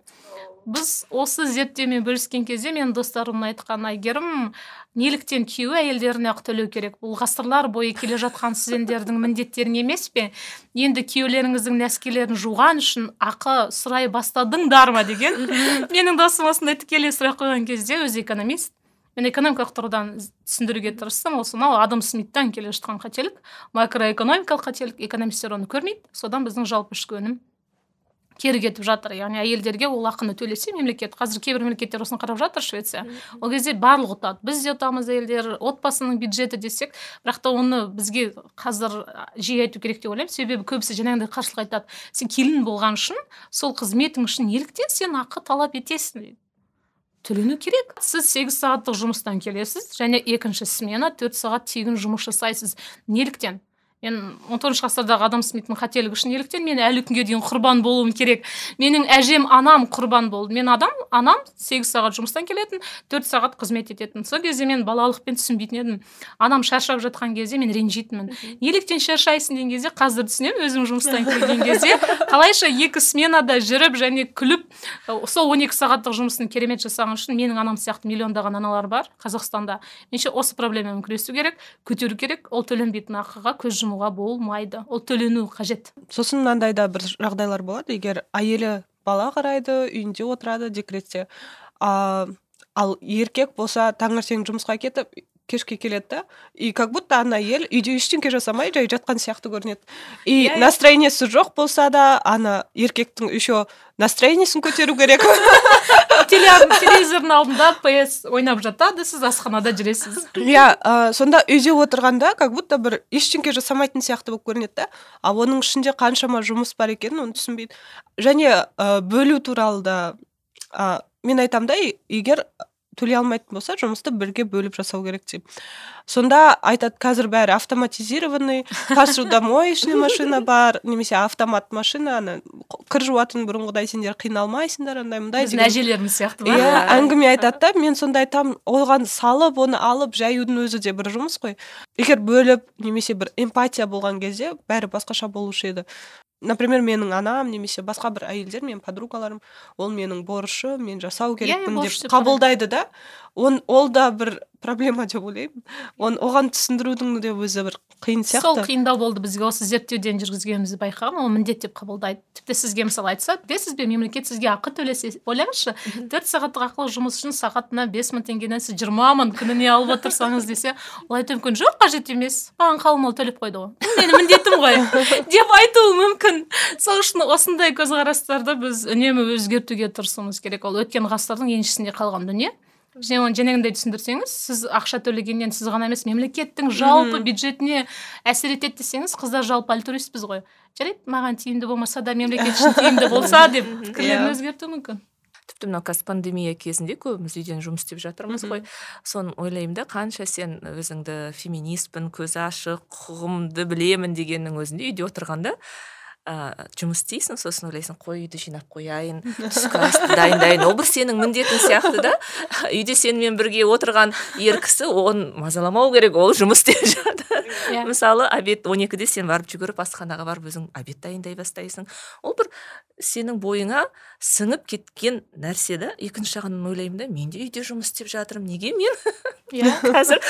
Біз осы зерттеумен бөліскен кезде менің достарым айтқан әйгерім неліктен күйеуі әйелдеріне ақы төлеу керек? Бұл ғасырлар бойы келе жатқан сіздердің міндеттерің емес пе? Енді күйеулеріңіздің нәскилерін жуған үшін ақы сұрай бастадыңдар ма деген? Менің досым осындай тікелей сұрақ қойған кезде өзі экономист. Мен экономикалық тұрғыдан түсіндіруге тырыстым. Ол сонау адам смиттан келе жатқан қателік макроэкономикалық қателік экономистер оны көрмейді. Содан біздің жалпы ішкі өнім кері кетіп жатыр. Яғни әйелдерге ол ақыны төлесе мемлекет қазір кейбір мемлекеттер осыны қарап жатыр швеция. Ол кезде барлығы ұтады біз де ұтамыз әйелдер отбасының бюджеті десек бірақ та оны бізге қазір жиі айту керек деп ойлаймын. Себебі көбісі жаңағыдай қарсылық айтады. Сен келін болған үшін сол қызметің үшін неліктен сен ақы талап етесің? Дейді төлену керек. Сіз сегіз сағаттық жұмыстан келесіз және екінші смена төрт сағат тегін жұмыс жасайсыз. Неліктен? Мен он тоғызыншы ғасырдағы адам смиттің қателігі үшін неліктен мен әлі күнге дейін құрбан болуым керек. Менің әжем анам құрбан болды. Мен адам анам сегіз сағат жұмыстан келетін төрт сағат қызмет ететін. Сол кезде мен балалықпен түсінбейтін едім. Анам шаршап жатқан кезде мен ренжитінмін. Неліктен шаршайсың деген кезде қазір түсінемін өзім жұмыстан келген кезде. Қалайша екі сменада жүріп және күліп сол он екі сағаттық жұмысын керемет жасаған үшін менің анам сияқты миллиондаған аналар бар қазақстанда. Меніңше осы проблемамен күресу керек көтеру керек ол төленбейтін ақыға көз жұму болмайды. Ол төлену қажет. Сосын мынандай да бір жағдайлар болады. Егер әйелі бала қарайды үйінде отырады декретте. Ал еркек болса таңертең жұмысқа кетіп кешке келеді да и как будто ана әйел үйде ештеңке жасамай жай жатқан сияқты көрінеді. И иә, иә. настроениесі жоқ болса да ана еркектің еще настроениесін көтеру керек. [laughs] Телевизордың алдында ps ойнап жатады сіз асханада жүресіз. Иә ә, сонда үйде отырғанда как будто бір ештеңке жасамайтын сияқты болып көрінеді да. Ал оның ішінде қаншама жұмыс бар екенін оны түсінбейді. Және ә, бөлу туралы да ә, мен айтамын да егер төлей алмайтын болса жұмысты бірге бөліп жасау керек деймін сонда айтады қазір бәрі автоматизированный посудомоечный машина бар немесе автомат машина ана кір жуатын бұрынғыдай сендер қиналмайсыңдар андай мындай біздің әжелеріміз сияқты ба иә әңгіме айтады да мен сонда айтамын оған салып оны алып жаюдың өзі де бір жұмыс қой. Егер бөліп немесе бір эмпатия болған кезде бәрі басқаша болушы еді. Например менің анам немесе басқа бір әйелдер менің подругаларым ол менің борышым мен жасау керекпін деп қабылдайды да. Он ол да бір проблема деп ойлаймын. Он оған түсіндірудің де өзі бір қиын сол сияқты қиындау болды бізге осы зерттеуден жүргізгенімізді байқағанмын ол міндет деп қабылдайды. Тіпті сізге мысалы айтса білесіз бе мемлекет сізге ақы төлесе? Ойлаңызшы төрт сағаттық ақылы жұмыс үшін сағатына бес мың теңгеден сіз жиырма мың күніне алып отырсаңыз десе ол айтуы мүмкін жоқ қажет емес. Маған қалың мал төлеп қойды ғой менің міндетім ғой. [laughs] Деп айтуы мүмкін. Сол үшін осындай көзқарастарды біз үнемі өзгертуге тырысуымыз керек. Ол өткен ғасырдың еншісінде қалған дүние. Және оны жаңағындай түсіндірсеңіз сіз ақша төлегеннен сіз ғана емес мемлекеттің жалпы бюджетіне әсер етеді десеңіз қыздар жалпы альтруистпіз ғой. Жарайды маған тиімді болмаса да мемлекет үшін тиімді болса [laughs] деп пікірлерін Иә. өзгертуі мүмкін. Тіпті мынау қазір пандемия кезінде көбіміз үйден жұмыс істеп жатырмыз ғой. Соны ойлаймын да қанша сен өзіңді феминистпін көзі ашық құқығымды білемін дегеннің өзінде үйде отырғанда ә, жұмыс істейсің сосын ойлайсың қой үйді жинап қояйын түскі асты дайындайын ол бір сенің міндетің сияқты да. [laughs] Үйде сенімен бірге отырған ер кісі оны мазаламау керек ол жұмыс істеп жатыр. Иә. мысалы обед он екіде сен барып жүгіріп асханаға барып өзің обед дайындай бастайсың. Ол бір сенің бойыңа сіңіп кеткен нәрсе да. Екінші жағынан ойлаймын да мен де үйде жұмыс істеп жатырмын неге мен? Иә. [laughs] Қазір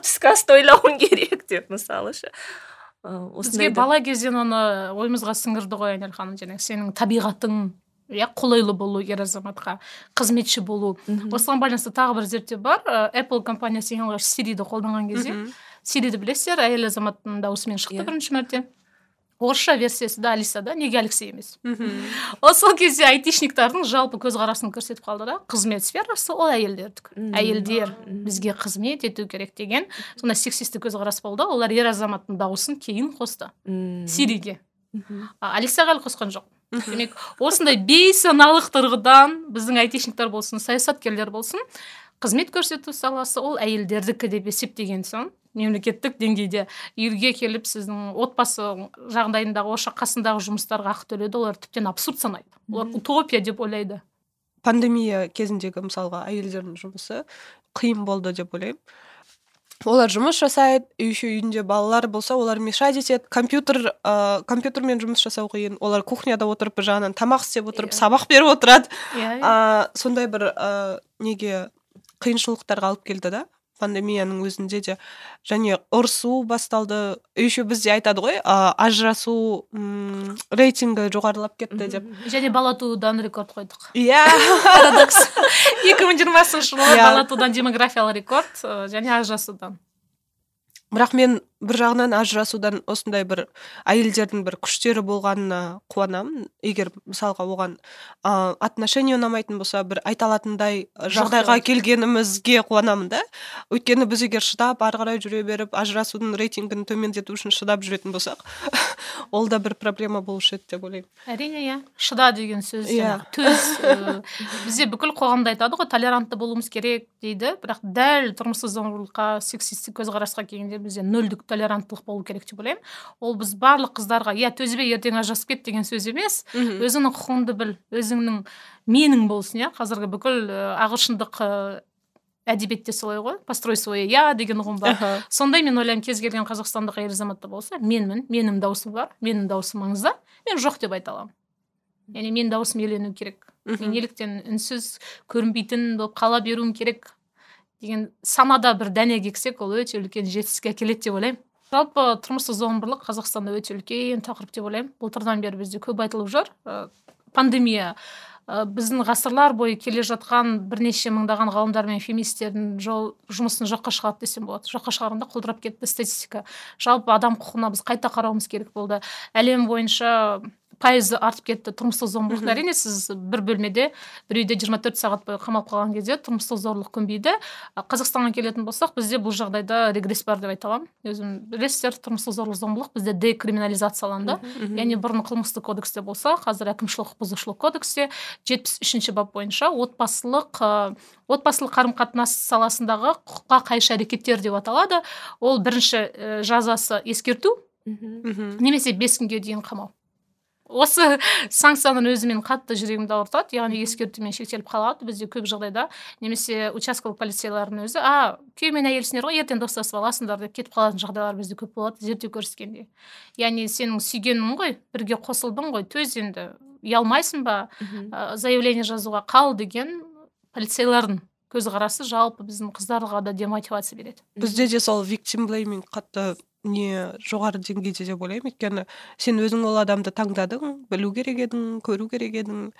түскі асты ойлауым керек деп мысалы шы Бізге осындай да- бала кезден оны ойымызға сіңірді ғой айнель ханым жаңағы сенің табиғатың иә қолайлы болу ер азаматқа қызметші болу. Осыған байланысты тағы бір зерттеу бар. Apple компаниясы ең алғаш сириді қолданған кезде сириді білесіздер әйел азаматтың дауысымен шықты Иә. бірінші мәрте. Орысша версиясы да алиса да неге алексей емес? Ол сол кезде айтишниктардың жалпы көзқарасын көрсетіп қалды да қызмет сферасы ол әйелдердікі әйелдер бізге қызмет ету керек деген сондай сексистік көзқарас болды. Олар ер азаматтың дауысын кейін қосты. Мм. сириге алисаға әлі қосқан жоқ. Демек осындай бейсаналық тұрғыдан біздің айтишниктер болсын саясаткерлер болсын қызмет көрсету саласы ол әйелдердікі деп есептеген соң мемлекеттік деңгейде үйге келіп сіздің отбасы жағдайындағы ошақ қасындағы жұмыстарға ақы төлеуді олар тіптен абсурд санайды. Олар утопия деп ойлайды. Пандемия кезіндегі мысалға әйелдердің жұмысы қиын болды деп ойлаймын. Олар жұмыс жасайды еще үйінде балалар болса олар мешать етеді. Компьютер ә, компьютермен жұмыс жасау қиын. Олар кухняда отырып бір жағынан тамақ істеп отырып Иә. сабақ беріп отырады. Иә а, сондай бір ә, неге қиыншылықтарға алып келді да? Пандемияның өзінде де. Және ұрысу басталды. Еще бізде айтады ғой ә, ажырасу м, рейтингі жоғарылап кетті деп. және бала туудан рекорд қойдық. Иә. [laughs] Парадокс. [laughs] Екі мың жиырмасыншы жылы Иә. бала туудан демографиялық рекорд және ажырасудан. Бірақ мен бір жағынан ажырасудан осындай бір әйелдердің бір күштері болғанына қуанамын. Егер мысалға оған ә, отношение ұнамайтын болса бір айта алатындай жағдайға келгенімізге қуанамын да. Өйткені біз егер шыдап ары қарай жүре беріп ажырасудың рейтингін төмендету үшін шыдап жүретін болсақ [laughs] ол да бір проблема болушы еді деп ойлаймын. Әрине иә. Шыда деген сөз Иә. төз [laughs] э, бізде бүкіл қоғамда айтады ғой толерантты болуымыз керек дейді. Бірақ дәл тұрмыстық зомбылыққа сексистік көзқарасқа келгенде бізде нөлдік толеранттылық болу керек деп ойлаймын. Ол біз барлық қыздарға иә төзбе ертең ажырасып кет деген сөз емес. Өзіңнің құқығыңды біл өзіңнің менің болсын иә. Қазіргі бүкіл ағылшындық әдебиетте солай ғой построй свое я деген ұғым бар. Сондай мен ойлаймын кез келген қазақстандық әйел азаматта болса менмін менің дауысым бар менің дауысым маңызды мен жоқ деп айта аламын. Яғни менің дауысым елену керек. Мен неліктен үнсіз көрінбейтін болып қала беруім керек. Деген санада бір дәнек ексек ол өте үлкен жетістікке әкеледі деп ойлаймын. Жалпы тұрмыстық зомбылық қазақстанда өте үлкен тақырып деп ойлаймын. Былтырдан бері бізде көп айтылып жүр. Ә, пандемия ә, біздің ғасырлар бойы келе жатқан бірнеше мыңдаған ғалымдар мен феминистердің жол жұмысын жоққа шығарды десем болады. Жоққа шығарғанда құлдырап кетті статистика. Жалпы адам құқығына біз қайта қарауымыз керек болды. Әлем бойынша пайызы артып кетті тұрмыстық зомбылық Мгм. әрине сіз бір бөлмеде бір үйде 24 сағат бойы қамалып қалған кезде тұрмыстық зорлық көнбейді қазақстанға келетін болсақ бізде бұл жағдайда регресс бар деп айта аламын. Өзім білесіздер тұрмыстық зорлық зомбылық бізде декриминализацияланды. Яғни бұрын қылмыстық кодексте болса қазір әкімшілік құқық бұзушылық кодексте жетпіс үшінші бап бойынша отбасылық отбасылық қарым қатынас саласындағы құқыққа қайшы әрекеттер деп аталады. Ол бірінші і, жазасы ескерту. Немесе бес күнге дейін қамау. Осы санкцияның өзі менің қатты жүрегімді ауыртады. Яғни ескертумен шектеліп қалады бізде көп жағдайда. Немесе участковый полицейлардың өзі а күйеу мен әйелсіңдер ғой ертең достасып аласыңдар деп кетіп қалатын жағдайлар бізде көп болады зерттеу көрсеткендей яғни сенің сүйгенің ғой бірге қосылдың ғой төз енді ұялмайсың ба? Ә, заявление жазуға қал деген полицейлардың көзқарасы жалпы біздің қыздарға да демотивация береді. Бізде де сол виктим блейминг қатты не жоғары деңгейде деп ойлаймын. Өйткені сен өзің ол адамды таңдадың білу керек едің көру керек едің.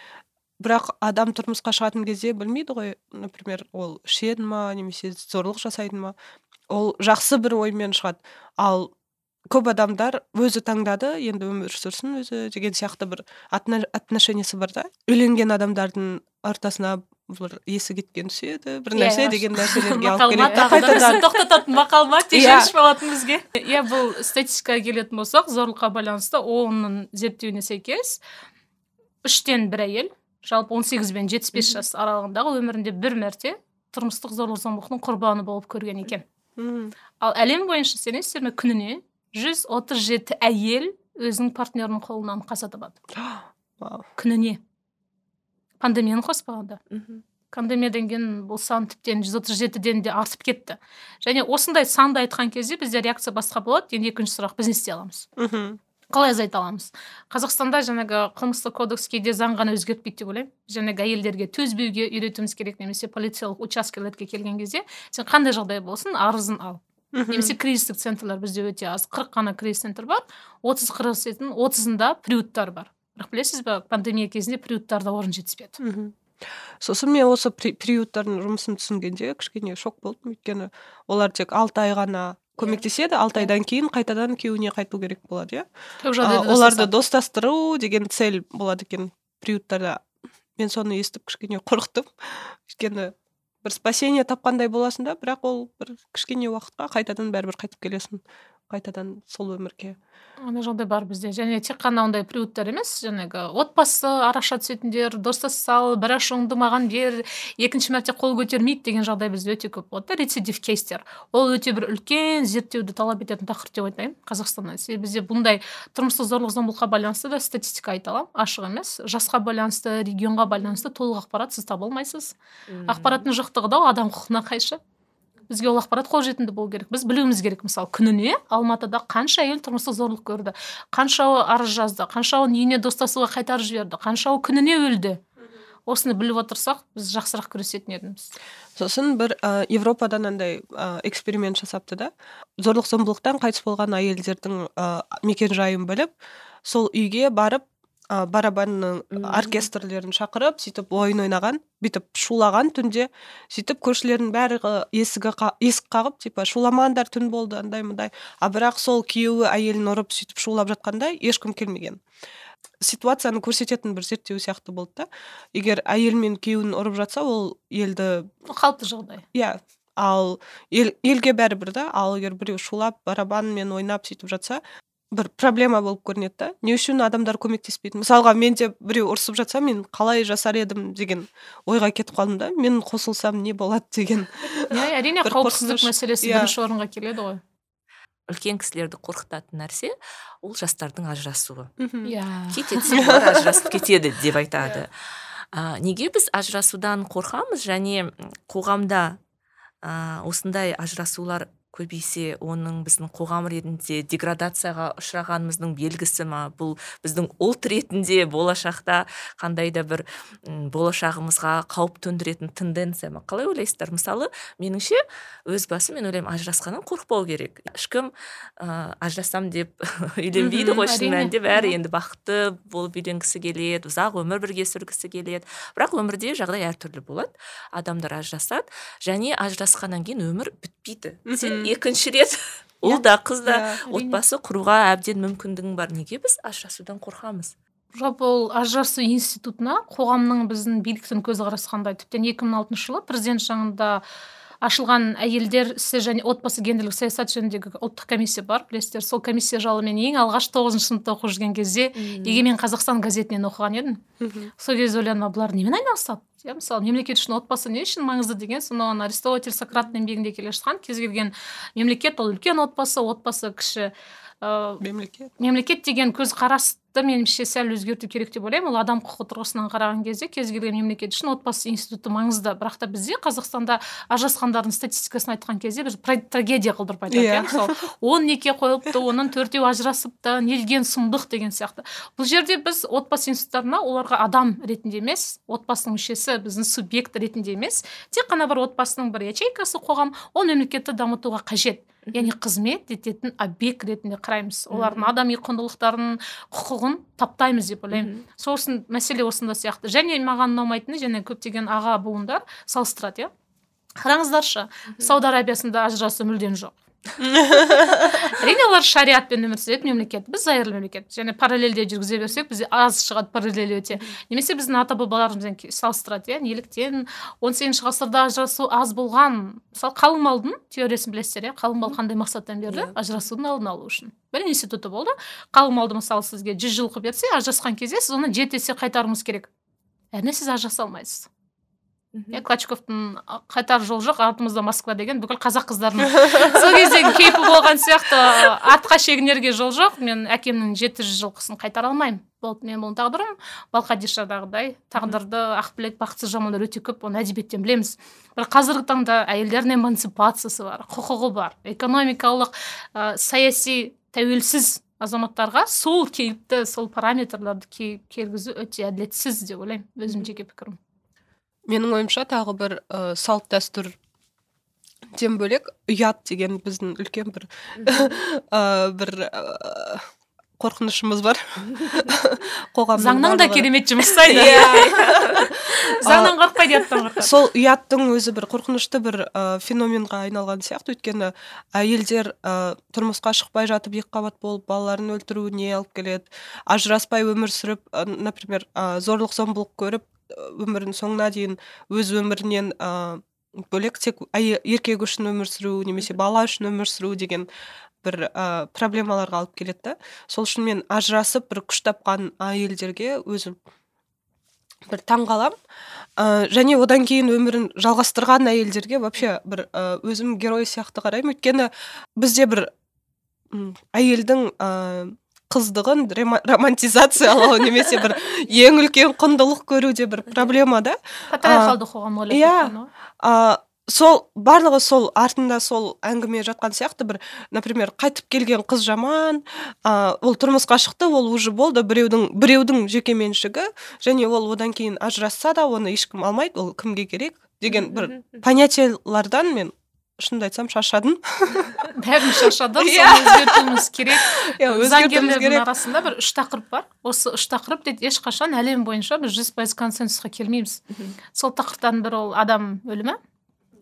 Бірақ адам тұрмысқа шығатын кезде білмейді ғой например ол ішеді ма немесе зорлық жасайды ма. Ол жақсы бір оймен шығады. Ал көп адамдар өзі таңдады енді өмір сүрсін өзі деген сияқты бір отно- отношениесі бар да. Үйленген адамдардың ортасына бір есі кеткен түседі бір Иә, нәрсе деген нәрселерге мақал [laughs] алып ма келеді қайтадан тоқтататын мақал ма Иә. тежегіш болатын бізге. [laughs] Иә бұл статистикаға келетін болсақ зорлыққа байланысты ООНның зерттеуіне сәйкес үштен бір әйел жалпы 18 бен 75 жас аралығындағы өмірінде бір мәрте тұрмыстық зорлық зомбылықтың құрбаны болып көрген екен. Ал әлем бойынша сенесіздер ме күніне 137 әйел өзінің партнерінің қолынан қаза табады [gasps] Вау. күніне. Пандемияны қоспағанда пандемиядан кейін бұл сан тіптен 137-ден де артып кетті. Және осындай санды айтқан кезде бізде реакция басқа болады. Енді екінші сұрақ біз не істей аламыз? Мгм. қалай азайта аламыз? Қазақстанда жаңағы қылмыстық кодекс кейде заң ғана өзгертпейді деп ойлаймын. Жаңағы әйелдерге төзбеуге үйретуіміз керек немесе полициялық учаскелерге келген кезде сен қандай жағдай болсын арызын ал. Мгм. немесе кризистік центрлер бізде өте аз. қырық қана кризис центр бар отыз қырық отызында приюттар бар. Бірақ білесіз ба пандемия кезінде приюттарда орын жетіспеді. Мгм. сосын мен осы при- приюттардың жұмысын түсінгенде кішкене шок болдым. Өйткені олар тек алты ай ғана көмектеседі алты айдан кейін қайтадан күйеуіне қайту керек болады иә. Оларды достастыру деген цель болады екен приюттарда. Мен соны естіп кішкене қорықтым. Өйткені бір спасение тапқандай боласың да бірақ ол бір кішкене уақытқа қайтадан бәрібір қайтып келесің. Қайтадан сол өмірге. Ондай жағдай бар бізде. Және тек қана ондай приюттар емес жаңағы отбасы араша түсетіндер достаса сал бір ашуыңды маған бер екінші мәрте қол көтермейді деген жағдай бізде өте көп болады да рецидив кейстер. Ол өте бір үлкен зерттеуді талап ететін тақырып деп айтайын қазақстанда себебі бізде бұндай тұрмыстық зорлық зомбылыққа байланысты да статистика айта аламын. Ашық емес. Жасқа байланысты регионға байланысты толық ақпарат сіз таба алмайсыз. Ақпараттың жоқтығы да ол адам құқығына қайшы. Бізге ол ақпарат қолжетімді болу керек. Біз білуіміз керек мысалы күніне алматыда қанша әйел тұрмыстық зорлық көрді қаншауы арыз жазды қаншауын үйіне достасуға қайтарып жіберді қаншауы күніне өлді. Осыны біліп отырсақ біз жақсырақ күресетін едіміз. Сосын бір ә, европадан андай ә, эксперимент жасапты да. Зорлық зомбылықтан қайтыс болған әйелдердің ә, мекен жайын біліп сол үйге барып ә, барабанның оркестрлерін шақырып сөйтіп ойын ойнаған бүйтіп шулаған түнде сөйтіп көршілердің бәрі есігі қа- есік қағып типа шуламаңдар түн болды андай мындай а бірақ сол күйеуі әйелін ұрып сөйтіп шулап жатқанда ешкім келмеген. Ситуацияны көрсететін бір зерттеу сияқты болды да. Егер әйел мен күйеуін ұрып жатса ол елді қалыпты жағдай. Иә ал ел, елге бәрібір да ал егер біреу шулап барабанмен ойнап сөйтіп жатса бір проблема болып көрінеді да. Не үшін адамдар көмектеспейді? Мысалға мен де біреу ұрсып жатса мен қалай жасар едім деген ойға кетіп қалдым да. Мен қосылсам не болады деген [laughs] иә әрине қауіпсіздік мәселесі Иә. бірінші орынға келеді ғой. Үлкен кісілерді қорқытатын нәрсе ол жастардың ажырасуы. Иә. Ажырасып кетеді [laughs] деп айтады. А, неге біз ажырасудан қорқамыз? Және қоғамда осындай ажырасулар көбейсе оның біздің қоғам ретінде деградацияға ұшырағанымыздың белгісі ма? Бұл біздің ұлт ретінде болашақта қандай да бір м, болашағымызға қауіп төндіретін тенденция ма? Қалай ойлайсыздар? Мысалы меніңше өз басым мен ойлаймын ажырасқаннан қорықпау керек. Ешкім ә, ажырасам деп [laughs] үйленбейді ғой шын мәнінде. Бәрі енді бақытты болып үйленгісі келеді ұзақ өмір бірге сүргісі келеді. Бірақ өмірде жағдай әртүрлі болады. Адамдар ажырасады және ажырасқаннан кейін өмір бітпейді. Сен. Екінші рет. Ұл да қыз да. Иә. отбасы құруға әбден мүмкіндігің бар. Неге біз ажырасудан қорқамыз? Жалпы ол ажырасу институтына қоғамның біздің биліктің көзқарасы қандай? Тіптен 2006 жылы президент жанында ашылған әйелдер ісі және отбасы гендерлік саясат жөніндегі ұлттық комиссия бар білесіздер. Сол комиссия жайлы мен ең алғаш тоғызыншы сыныпта оқып жүрген кезде егемен қазақстан газетінен оқыған едім. Сол кезде ойладым «А бұлар немен айналысады? Иә мысалы мемлекет үшін отбасы не үшін маңызды деген сонау ана аристотель сократтың еңбегінде келе жатқан кез келген мемлекет ол үлкен отбасы отбасы кіші ыыы мемлекет. мемлекет деген көзқарасты меніңше сәл өзгерту керек деп ойлаймын. Ол адам құқығы тұрғысынан қараған кезде кез келген мемлекет үшін отбасы институты маңызды. Бірақ та бізде қазақстанда ажырасқандардың статистикасын айтқан кезде біз трагедия қылдырып айтады Иә. иә. Мысалы он неке қойылыпты оның төртеуі ажырасыпты нелген сұмдық деген сияқты. Бұл жерде біз отбасы институттарына оларға адам ретінде емес отбасының мүшесі біздің субъект ретінде емес тек қана бір отбасының бір ячейкасы қоғам ол мемлекетті дамытуға қажет. Яғни қызмет ететін объект ретінде қараймыз. Олардың адами құндылықтарын құқығын таптаймыз деп ойлаймын. Үшін мәселе осында сияқты. Және маған ұнамайтыны және көптеген аға буындар салыстырады иә. Қараңыздаршы сауд арабиясында ажырасу мүлдем жоқ. [laughs] әрине олар шариатпен өмір сүретін мемлекет. Біз зайырлы мемлекет. Және параллельде жүргізе берсек бізде аз шығады параллель өте. Немесе біздің ата бабаларымызбен салыстырады иә неліктен он сегізінші ғасырда ажырасу аз болған. Мысалы қалың малдың теориясын білесіздер иә? Қалың мал қандай мақсаттан берді? Иә. ажырасудың алдын алу үшін. Бір институты болды. Қалың малды мысалы сізге жүз жылқы берсе ажырасқан кезде сіз оны жеті есе қайтаруыңыз керек. Әрине сіз ажыраса алмайсыз. Иә клочковтың а, қайтар жол жоқ артымызда москва деген бүкіл қазақ қыздарының [laughs] сол кездегі кейпі болған сияқты артқа шегінерге жол жоқ. Мен әкемнің жеті жүз жылқысын қайтара алмаймын. Болды мен бұл тағдырым. Балқадишадағыдай тағдырды ақбілек бақытсыз жамандар өте көп оны әдебиеттен білеміз. Бірақ қазіргі таңда әйелдердің эмансипациясы бар құқығы бар экономикалық ә, саяси тәуелсіз азаматтарға сол кейіпті сол параметрларды ке- кергізу өте әділетсіз деп ойлаймын. Өзімнің жеке пікірім менің ойымша тағы бір ә, салт дәстүр ден бөлек ұят деген біздің үлкен бір ә, бір ә, қорқынышымыз бар. [laughs] Қоғамның заңнан да керемет жұмыс жасайды [laughs] Иә. [laughs] заңнан қорықпайды ұяттан қорқады сол ұяттың өзі бір қорқынышты бір ә, феноменға айналған сияқты. Өйткені әйелдер ә, тұрмысқа шықпай жатып екіқабат болып балаларын өлтіруіне алып келеді. Ажыраспай өмір сүріп ә, например ә, зорлық зомбылық көріп өмірінің соңына дейін өз өмірінен ә, бөлек тек еркек үшін өмір сүру немесе бала үшін өмір сүру деген бір ә, проблемаларға алып келеді да. Сол үшін мен ажырасып бір күш тапқан әйелдерге өзім бір таң қалам ә, және одан кейін өмірін жалғастырған әйелдерге вообще бір ә, өзім герой сияқты қараймын. Өйткені бізде бір әйелдің ә, қыздығын романтизациялау немесе бір ең үлкен құндылық көруде бір проблема да. Патриархалды қоғам иә. сол барлығы сол артында сол әңгіме жатқан сияқты бір например қайтып келген қыз жаман ол тұрмысқа шықты ол уже болды біреудің біреудің жеке меншігі және ол одан кейін ажырасса да оны ешкім алмайды ол кімге керек деген бір понятиялардан мен шынымды айтсам шаршадым. [laughs] Бәріміз шаршадық [laughs] Иә. соны өзгертуіміз керек. [laughs] Иә заңгерлердің арасында бір үш тақырып бар. Осы үш тақырып дейді ешқашан әлем бойынша біз жүз пайыз консенсусқа келмейміз. Сол тақырыптардың бірі ол адам өлімі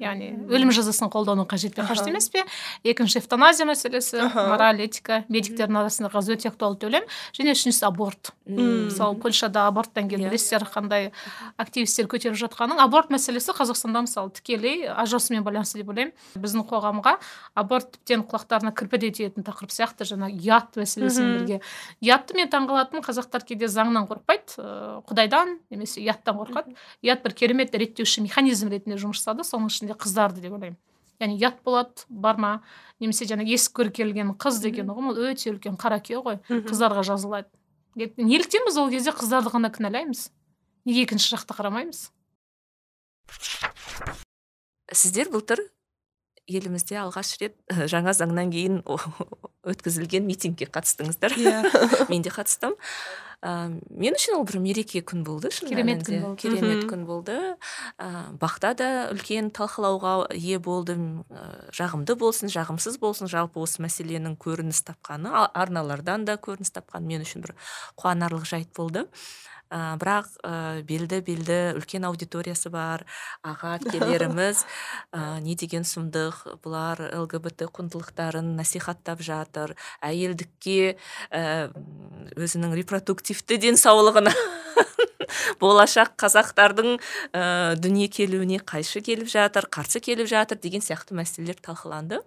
яғни өлім жазасын қолдану қажет пе? Қажет емес пе? Екінші эвтаназия мәселесі мораль этика медиктердің арасында қазір өте актуалды төлем. Және үшіншісі аборт. Мысалы польшада аборттан кейін Иә. білесіздер қандай активистер көтеріп жатқанын. Аборт мәселесі қазақстанда мысалы тікелей ажырасумен байланысты деп ойлаймын. Біздің қоғамға аборт тіптен құлақтарына кірпідей тиетін тақырып сияқты жаңа ұят мәселесімен бірге. Ұятты мен таңғалатыным қазақтар кейде заңнан қорықпайды. Ыыы құдайдан немесе ұяттан қорқады. Ұят бір керемет реттеуші механизм ретінде жұмыс жасады. Соның ішінде қыздарды деп ойлаймын. Яғни ұят болады бар ма немесе жаңағы есік көркелген қыз деген ұғым ол өте үлкен қара күйе ғой қыздарға жазылады. Неліктен біз ол кезде қыздарды ғана кінәлаймыз. Неге екінші жақты қарамаймыз? Сіздер былтыр елімізде алғаш рет жаңа заңнан кейін өткізілген митингке қатыстыңыздар. Иә. [laughs] Мен де қатыстым. Ә, мен үшін ол бір мереке күн болды шын Керемет күн болды. керемет күн болды. Ә, бақта да үлкен талқылауға ие болдым. Ә, жағымды болсын жағымсыз болсын жалпы осы мәселенің көрініс тапқаны арналардан да көрініс тапқаны мен үшін бір қуанарлық жайт болды. Ә, бірақ ә, белді белді үлкен аудиториясы бар аға әпкелеріміз ә, не деген сұмдық бұлар лгбт құндылықтарын насихаттап жатыр әйелдікке ә, өзінің репродуктивті денсаулығына [laughs] болашақ қазақтардың ә, дүние келуіне қайшы келіп жатыр қарсы келіп жатыр деген сияқты мәселелер талқыланды.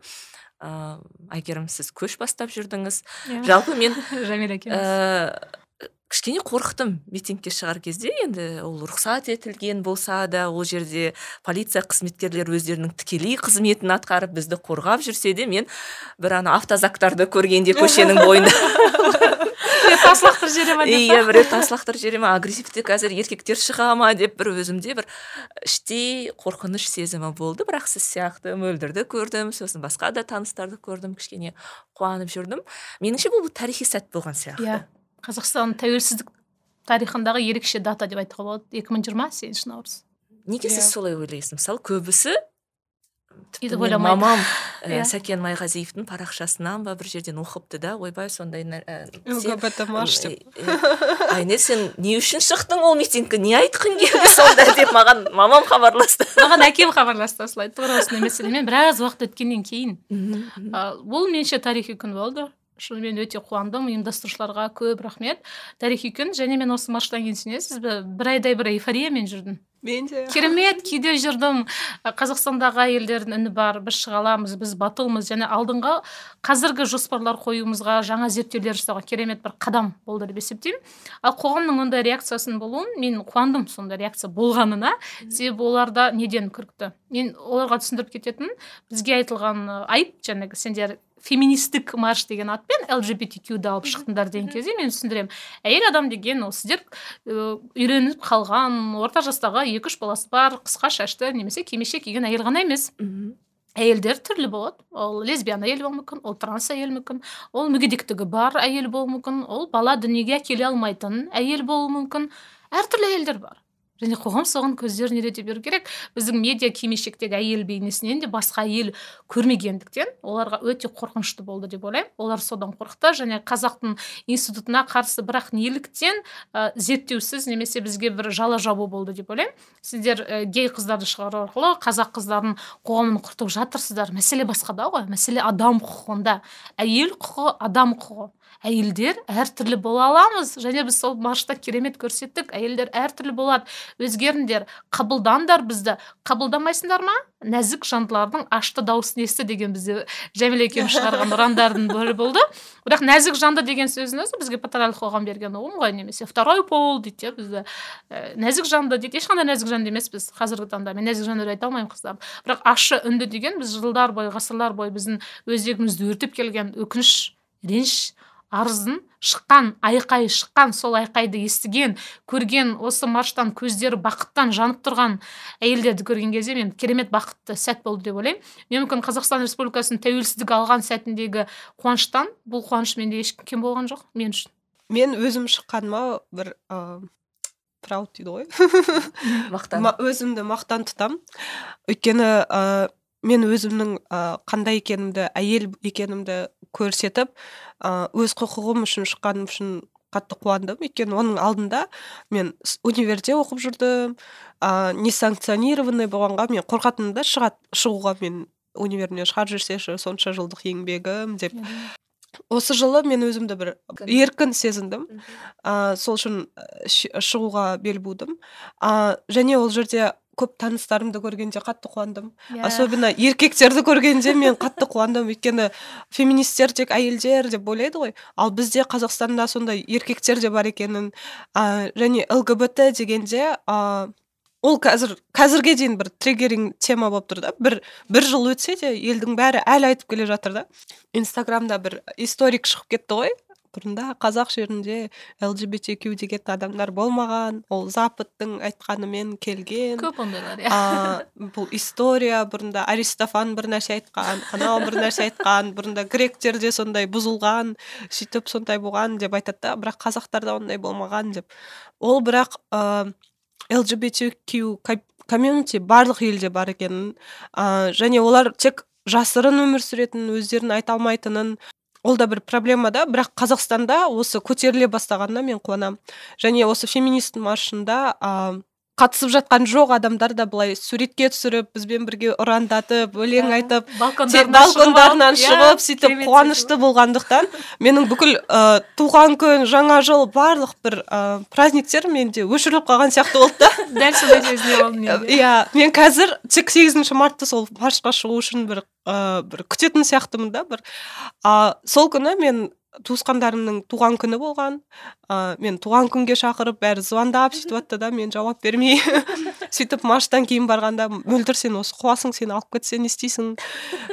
Ә, әйгерім сіз көш бастап жүрдіңіз. Жалпы мен [laughs] жәмила екеуміз ә, кішкене қорықтым митингке шығар кезде. Енді ол рұқсат етілген болса да ол жерде полиция қызметкерлері өздерінің тікелей қызметін атқарып бізді қорғап жүрсе де мен бір ана автозактарды көргенде көшенің бойында [laughs] тас лақтырып жібере ма деп иә біреу тас лақтырып жібере ма агрессивті қазір еркектер шыға ма деп бір өзімде бір іштей қорқыныш сезімі болды. Бірақ сіз сияқты мөлдірді көрдім сосын басқа да таныстарды көрдім кішкене қуанып жүрдім. Меніңше бұл тарихи сәт болған сияқты. Иә. Қазақстан тәуелсіздік тарихындағы ерекше дата деп айтуға болады. Екі мың жиырма сегізінші наурыз. Неге сіз Иә. солай ойлайсыз? Мысалы көбісі мамам ә, [laughs] Иә. сәкен майғазиевтің парақшасынан ба бір жерден оқыпты да ойбай сондай лгбт марш деп айне сен не үшін шықтың ол митингке? Не айтқың келді сонда [laughs] деп маған мамам хабарласты. [laughs] Маған әкем хабарласты осылай. Тура осындай мәселемен. Біраз уақыт өткеннен кейін бұл меніңше тарихи күн болды. Шынымен өте қуандым. Ұйымдастырушыларға көп рахмет. Тарихи күн. Және мен осы марштан кейін сенесіз бе бір айдай бір эйфориямен жүрдім. Мен де. Керемет күйде жүрдім. Қазақстандағы әйелдердің үні бар. Біз шыға аламыз біз батылмыз. Және алдыңға қазіргі жоспарлар қоюымызға жаңа зерттеулер жасауға керемет бір қадам болды деп есептеймін. Ал қоғамның ондай реакциясының болуын мен қуандым сондай реакция болғанына. Себебі оларда неден күрікті мен оларға түсіндіріп кететін бізге айтылған айып жаңағы сендер феминистік марш деген атпен лгбтқды алып шықтыңдар деген кезде мен түсіндіремін. әйел адам деген ол сіздер үйреніп қалған орта жастағы екі үш баласы бар қысқа шашты немесе кимешек киген әйел ғана емес. Әйелдер түрлі болады. Ол лесбиян әйел болуы мүмкін ол транс әйел мүмкін ол мүгедектігі бар әйел болуы мүмкін ол бала дүниеге әкеле алмайтын әйел болуы мүмкін. Әртүрлі әйелдер бар. Және қоғам соған көздерін үйрете беру керек. Біздің медиа кимешектегі әйел бейнесінен де басқа әйел көрмегендіктен оларға өте қорқынышты болды деп ойлаймын. Олар содан қорықты және қазақтың институтына қарсы бірақ неліктен ә, зерттеусіз немесе бізге бір жала жабу болды деп ойлаймын. Сіздер ә, гей қыздарды шығару арқылы қазақ қыздарын қоғамын құртып жатырсыздар. Мәселе басқада ғой. Мәселе адам құқығында. Әйел құқығы адам құқығы. Әйелдер әртүрлі бола аламыз. Және біз сол маршта керемет көрсеттік. Әйелдер әртүрлі болады. Өзгеріңдер. Қабылдаңдар бізді. Қабылдамайсыңдар ма? Нәзік жандылардың ашты дауысын есті деген бізде жәмила екеуміз шығарған ұрандардың [laughs] бірі болды. Бірақ нәзік жанды деген сөздің өзі бізге патриархал қоғам берген ұғым ғой немесе второй пол дейді иә бізде ә, нәзік жанды дейді. Ешқандай нәзік жанды емеспіз қазіргі таңда. Мен нәзік жанды деп айта алмаймын қыздарды бірақ ащы үнді деген біз жылдар бойы ғасырлар бойы біздің өзегімізді өртеп келген өкініш реніш арызын шыққан айқай шыққан сол айқайды естіген көрген осы марштан көздері бақыттан жанып тұрған әйелдерді көрген кезде мен керемет бақытты сәт болды деп ойлаймын. Мен мүмкін қазақстан республикасының тәуелсіздік алған сәтіндегі қуаныштан бұл қуаныш менде еш кем болған жоқ мен үшін. Мен өзім шыққаныма бір ыыы прауд дейді ғой. [laughs] Мақтан. Ма- өзімді мақтан тұтам. Өйткені ә, мен өзімнің ә, қандай екенімді әйел екенімді көрсетіп өз құқығым үшін шыққаным үшін қатты қуандым. Өйткені оның алдында мен универде оқып жүрдім ә, несанкционированный болғанға мен қорқатынмын да шығуға мен универден шығарып жіберсеші сонша жылдық еңбегім деп. Осы жылы мен өзімді бір еркін. сезіндім. Ә, сол үшін шығуға бел будым. Ә, және ол жерде көп таныстарымды көргенде қатты қуандым. Иә. особенно еркектерді көргенде мен қатты қуандым. Өйткені феминистер тек әйелдер деп ойлайды ғой. Ал бізде қазақстанда сондай еркектер де бар екенін. Ә, және лгбт дегенде ә, ол қазір қазірге дейін бір триггеринг тема болып тұр да. Бір бір жыл өтсе де елдің бәрі әлі айтып келе жатыр да. Инстаграмда бір историк шығып кетті ғой. Бұрында қазақ жерінде лгбтq деген адамдар болмаған. Ол западтың айтқанымен келген. Көп ондайлар иә. Бұл история бұрында аристофан бір нәрсе айтқан анау бір нәрсе айтқан бұрында гректерде сондай бұзылған сөйтіп сондай болған деп айтады да бірақ қазақтарда ондай болмаған деп. Ол бірақ ә, лгбтq комьюнити барлық елде бар екенін ә, және олар тек жасырын өмір сүретінін өздерін айта алмайтынын ол да бір проблема да. Бірақ қазақстанда осы көтеріле бастағанына мен қуанамын. Және осы феминист маршында қатысып жатқан жоқ адамдар да былай суретке түсіріп бізбен бірге ұрандатып өлең айтып тек балкондарынан шығып, иә, сөйтіп қуанышты болғандықтан менің бүкіл ә, туған күн жаңа жыл барлық бір ә, праздниктер менде өшіріліп қалған сияқты болды да. [laughs] Дәл сондай де. [laughs] иә мен қазір тек сегізінші мартта сол маршқа шығу үшін бір ә, бір күтетін сияқтымын да бір. А сол күні мен туысқандарымның туған күні болған. Ә, мен туған күнге шақырып бәрі звондап сөйтіп жатты да мен жауап бермей [laughs] сөйтіп марштан кейін барғанда мөлдір сен осы қуасың сені алып кетсе не істейсің?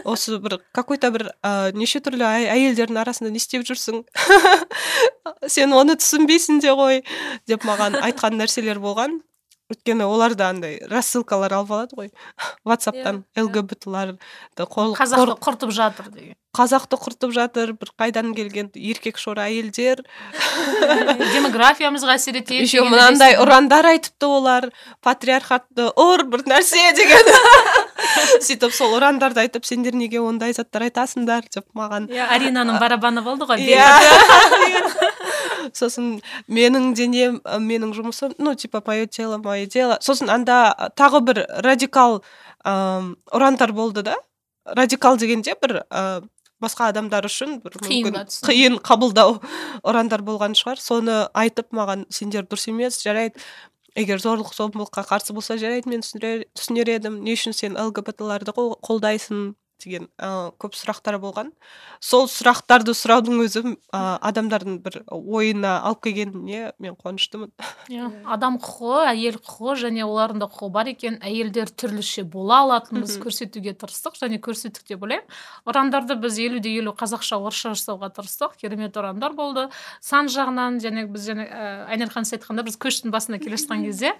Осы бір какой то бір ә, неше түрлі әй- әйелдердің арасында не істеп жүрсің? [laughs] Сен оны түсінбейсің де ғой деп маған айтқан нәрселер болған. Өйткені олар да андай рассылкалар алып алады ғой. Ватсаптан лгбтларды қол қазақты құртып жатыр деген. Қазақты құртып жатыр бір қайдан келген еркек шора әйелдер. [laughs] Демографиямызға әсер етеді еще мынандай ұрандар айтыпты олар. Патриархатты ұр бір нәрсе деген. [laughs] Сөйтіп сол ұрандарды айтып сендер неге ондай заттар айтасыңдар деп маған. Иә аринаның барабаны болды ғой иә. [laughs] сосын менің денем менің жұмысым ну типа мое тело мое дело. Сосын анда тағы бір радикал ам, ұрандар болды да. Радикал дегенде бір ә, басқа адамдар үшін бір Қиын мүмкін қиын қабылдау ұрандар болған шығар. Соны айтып маған сендер дұрыс емес жарайды. Егер зорлық зомбылыққа қарсы болса жарайды мен түсінер, едім. Не үшін сен лгбтларды қол- қолдайсың? Деген ә, көп сұрақтар болған. Сол сұрақтарды сұраудың өзі ә, адамдардың бір ойына алып келгеніне мен қуаныштымын. Иә. Адам құқығы әйел құқығы және олардың да құқығы бар екен. Әйелдер түрліше бола алатынымызды Мгм. көрсетуге тырыстық және көрсеттік деп ойлаймын. Ұрандарды біз елу де елу қазақша орысша жасауға тырыстық. Керемет ұрандар болды. Сан жағынан және біз және ә, ханым сіз айтқанда біз көштің басына келе жатқан кезде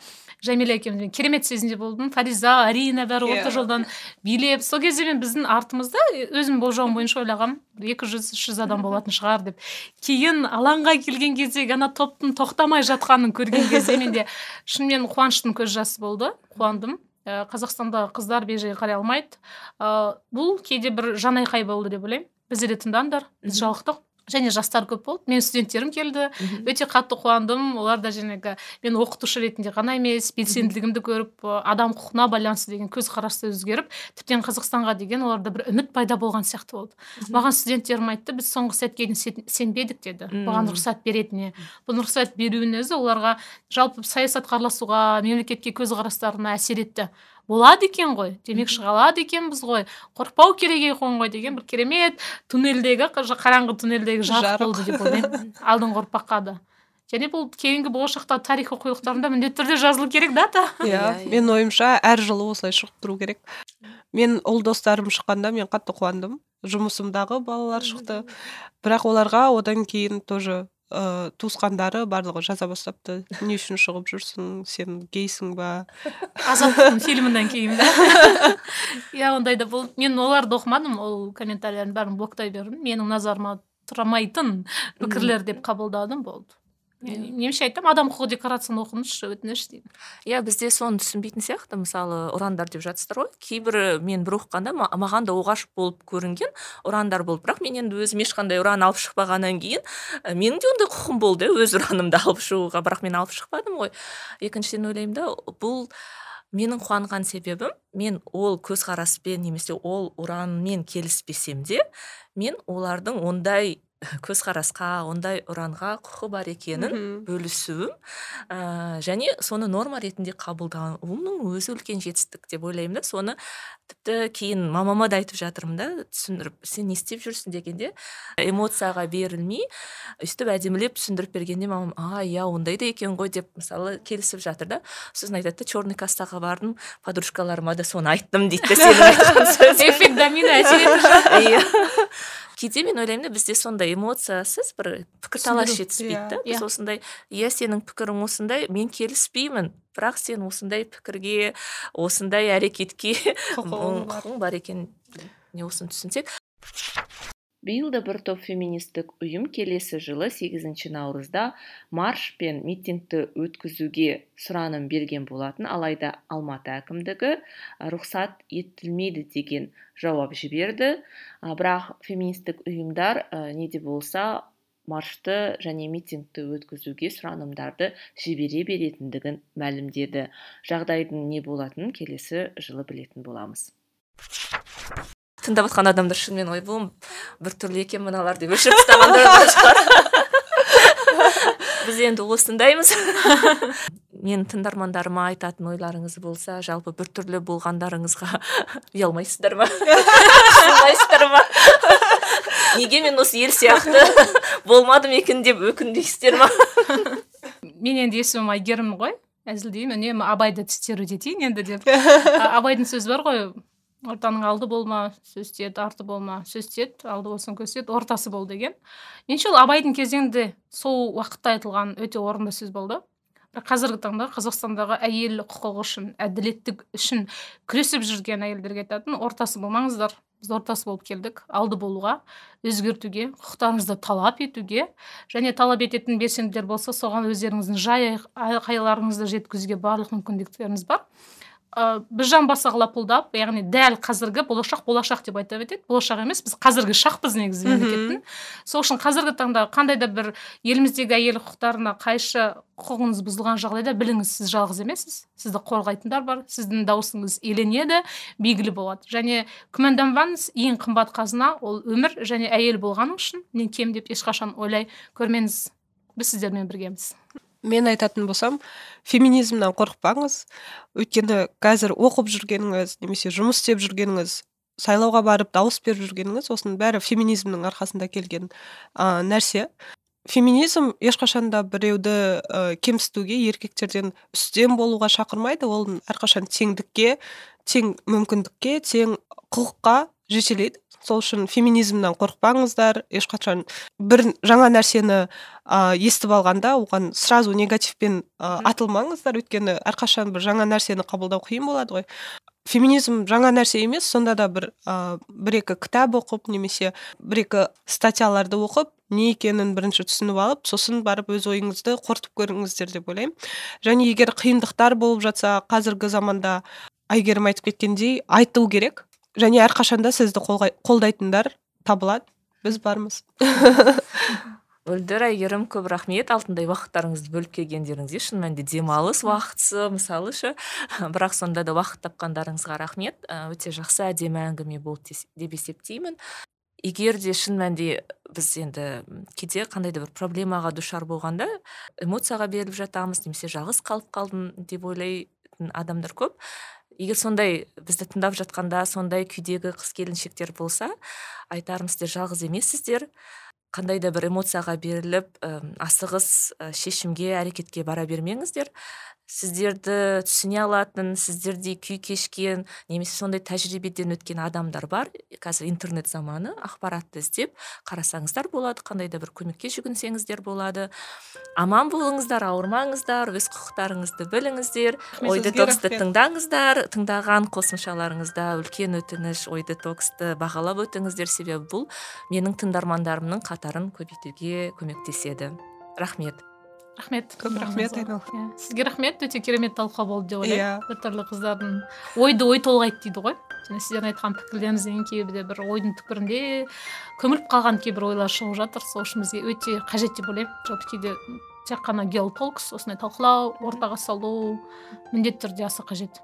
жәмила екеуміз мен керемет сезімде болдым. Фариза арина бәрі орта Иә. жолдан билеп сол кезде мен біздің артымызда өзім болжауым бойынша ойлағанмын бір екі жүз үш жүз адам болатын шығар деп. Кейін алаңға келген кезде ана топтың тоқтамай жатқанын көрген кезде менде шынымен қуаныштың көз жасы болды қуандым. Ә, қазақстанда қыздар бейжай қарай алмайды. Ә, бұл кейде бір жан айқай болды деп ойлаймын. Бізде де тыңдаңдар біз жалықтық. Және жастар көп болды. Менің студенттерім келді. Өте қатты қуандым. Олар да жаңағы мен оқытушы ретінде ғана емес белсенділігімді көріп адам құқығына байланысты деген көзқарасы өзгеріп тіптен қазақстанға деген оларда бір үміт пайда болған сияқты болды. Маған студенттерім айтты біз соңғы сәтке дейін сен- сенбедік деді. Бұған рұқсат беретініне. Бұл рұқсат беруінің өзі оларға жалпы саясатқа араласуға мемлекетке көзқарастарына әсер етті. Болады екен ғой. Демек шыға алады екенбіз ғой. Қорықпау керек екен ғой деген бір керемет туннельдегі қараңғы туннельдегі жарық Жарық. болды деп ойлаймын. [laughs] Алдыңғы ұрпаққа да. Және бұл кейінгі болашақта тарих оқулықтарында міндетті түрде жазылу керек дата иә Иә, иә. менің ойымша әр жылы осылай шығып тұру керек. Мен ұл достарым шыққанда мен қатты қуандым. Жұмысымдағы балалар шықты. Бірақ оларға одан кейін тоже ыыы туысқандары барлығы жаза бастапты. Не үшін шығып жүрсің сен гейсің ба? [laughs] Азаттықтың фильмінен кейін да? [laughs] Иә ондайда бұл мен оларды оқымадым ол комментарийлердің бәрін блоктай бердім. Менің назарыма тұрамайтын пікірлер деп қабылдадым болды. Яғни немесе айтамын адам құқығы декларацияны оқыңызшы өтініш деймін иә бізде соны түсінбейтін сияқты мысалы ұрандар деп жатсыздар ғой. Кейбірі мен бір оқығанда ма- маған да оғаш болып көрінген ұрандар болды. Бірақ мен енді өзім ешқандай ұран алып шықпағаннан кейін менің де ондай құқым болды өз ұранымды алып шығуға. Бірақ мен алып шықпадым ғой. Екіншіден ойлаймын да бұл менің қуанған себебім мен ол көзқараспен немесе ол ұранмен келіспесем де мен олардың ондай көзқарасқа ондай ұранға құқы бар екенін бөлісуім ә, және соны норма ретінде қабылдауымның өзі үлкен жетістік деп ойлаймын да. Соны тіпті кейін мамама да айтып жатырмын да түсіндіріп сен не істеп жүрсің? дегенде эмоцияға берілмей өйстіп әдемілеп түсіндіріп бергенде мамам а иә ондай да екен ғой деп мысалы келісіп жатыр да. Сосын айтады да черный кассаға бардым подружкаларыма да соны айттым дейді да [laughs] сенің айтқан сөзің эффект домино әсер [laughs] иә кейде мен ойлаймын да бізде сондай эмоциясыз бір пікірталас жетіспейді иә. да біз Иә. осындай иә сенің пікірің осындай мен келіспеймін бірақ сен осындай пікірге осындай әрекетке Құқығың бар. екен не осыны түсінсек биыл да бір топ феминистік ұйым келесі жылы 8 наурызда марш пен митингті өткізуге сұраным берген болатын. Алайда алматы әкімдігі рұқсат етілмейді деген жауап жіберді. Бірақ феминистік ұйымдар не де болса маршты және митингті өткізуге сұранымдарды жібере беретіндігін мәлімдеді. Жағдайдың не болатынын келесі жылы білетін боламыз. Тыңдап отқан адамдар шынымен ойбай біртүрлі екен мыналар деп өшіріп тастағандар да шығар. Біз енді осындаймыз. Мен тыңдармандарыма айтатын ойларыңыз болса жалпы біртүрлі болғандарыңызға ұялмайсыздар ма? Қысылмайсыздар ма? Неге мен осы ел сияқты болмадым екен деп өкінбейсіздер ма? Мен енді есімім әйгерім ғой әзілдеймін. Үнемі абайды тістеру етейін енді деп. [laughs] Абайдың сөзі бар ғой ортаның алды болма сөз тиеді арты болма сөз тиеді алды болсаң көз тиеді ортасы бол деген. Меніңше ол абайдың кезеңінде сол уақытта айтылған өте орынды сөз болды. Бірақ қазіргі таңда қазақстандағы әйел құқығы үшін әділеттік үшін күресіп жүрген әйелдерге айтатын ортасы болмаңыздар біз ортасы болып келдік алды болуға өзгертуге құқықтарыңызды талап етуге және талап ететін белсенділер болса соған өздеріңіздің жай айқайларыңызды жеткізуге барлық мүмкіндіктеріңіз бар ә, біз жан басақ лапылдап яғни дәл қазіргі болашақ болашақ деп айта кетеді болашақ емес біз қазіргі шақпыз негізі мемлекеттің. Сол үшін қазіргі таңда қандай да бір еліміздегі әйел құқықтарына қайшы құқығыңыз бұзылған жағдайда біліңіз сіз жалғыз емессіз. Сізді қорғайтындар бар сіздің дауысыңыз еленеді белгілі болады. Және күмәнданбаңыз ең қымбат қазына ол өмір және әйел болғаның үшін. Мен кем деп ешқашан ойлай көрмеңіз. Біз сіздермен біргеміз. Мен айтатын болсам феминизмнен қорықпаңыз. Өйткені қазір оқып жүргеніңіз немесе жұмыс істеп жүргеніңіз сайлауға барып дауыс беріп жүргеніңіз осының бәрі феминизмнің арқасында келген ә, нәрсе. Феминизм ешқашан да біреуді ә, кемсітуге еркектерден үстем болуға шақырмайды. Ол әрқашан теңдікке тең мүмкіндікке тең құқыққа жетелейді. Сол үшін феминизмнен қорықпаңыздар. Ешқашан бір жаңа нәрсені ә, естіп алғанда оған сразу негативпен ә, атылмаңыздар. Өйткені әрқашан бір жаңа нәрсені қабылдау қиын болады ғой. Феминизм жаңа нәрсе емес сонда да бір ә, бір екі кітап оқып немесе бір екі статьяларды оқып не екенін бірінші түсініп алып сосын барып өз ойыңызды қорытып көріңіздер деп ойлаймын. Және егер қиындықтар болып жатса қазіргі заманда әйгерім айтып кеткендей айту керек. Және әрқашанда сізді қолдайтындар табылады. Біз бармыз. [laughs] Мөлдір әйгерім көп рахмет. Алтындай уақыттарыңызды бөліп келгендеріңізге шын мәнінде демалыс уақытысы мысалы ше. [laughs] Бірақ сонда да уақыт тапқандарыңызға рахмет. Ә, өте жақсы әдемі әңгіме болды деп есептеймін. Егер де шын мәнінде біз енді кейде қандай да бір проблемаға душар болғанда эмоцияға беріліп жатамыз немесе жалғыз қалып қалдым деп ойлайтын адамдар көп. Егер сондай бізді тыңдап жатқанда сондай күйдегі қыз келіншектер болса айтарым сіздер жалғыз емессіздер. Қандай да бір эмоцияға беріліп асығыс шешімге әрекетке бара бермеңіздер. Сіздерді түсіне алатын сіздердей күй кешкен немесе сондай тәжірибеден өткен адамдар бар. Қазір интернет заманы ақпаратты іздеп қарасаңыздар болады қандай да бір көмекке жүгінсеңіздер болады. Аман болыңыздар ауырмаңыздар өз құқықтарыңызды біліңіздер. Ой детоксты тыңдаңыздар тыңдаған қосымшаларыңызда үлкен өтініш ой детоксты бағалап өтіңіздер. Себебі бұл менің тыңдармандарымның қатарын көбейтуге көмектеседі. Рахмет. Рахмет. Көп рахмет айнал иә. Сізге рахмет. Өте керемет талқы болды деп ойлаймын. Иә біртүрлі қыздардың ойды ой толғайды дейді ғой. Және сіздердің айтқан пікірлеріңізден кейбірде бір ойдың түкпірінде көміліп қалған кейбір ойлар шығып жатыр. Сол үшін бізге өте қажет деп ойлаймын. Жалпы кейде тек қана геотолкс осындай талқылау ортаға салу міндетті түрде аса қажет.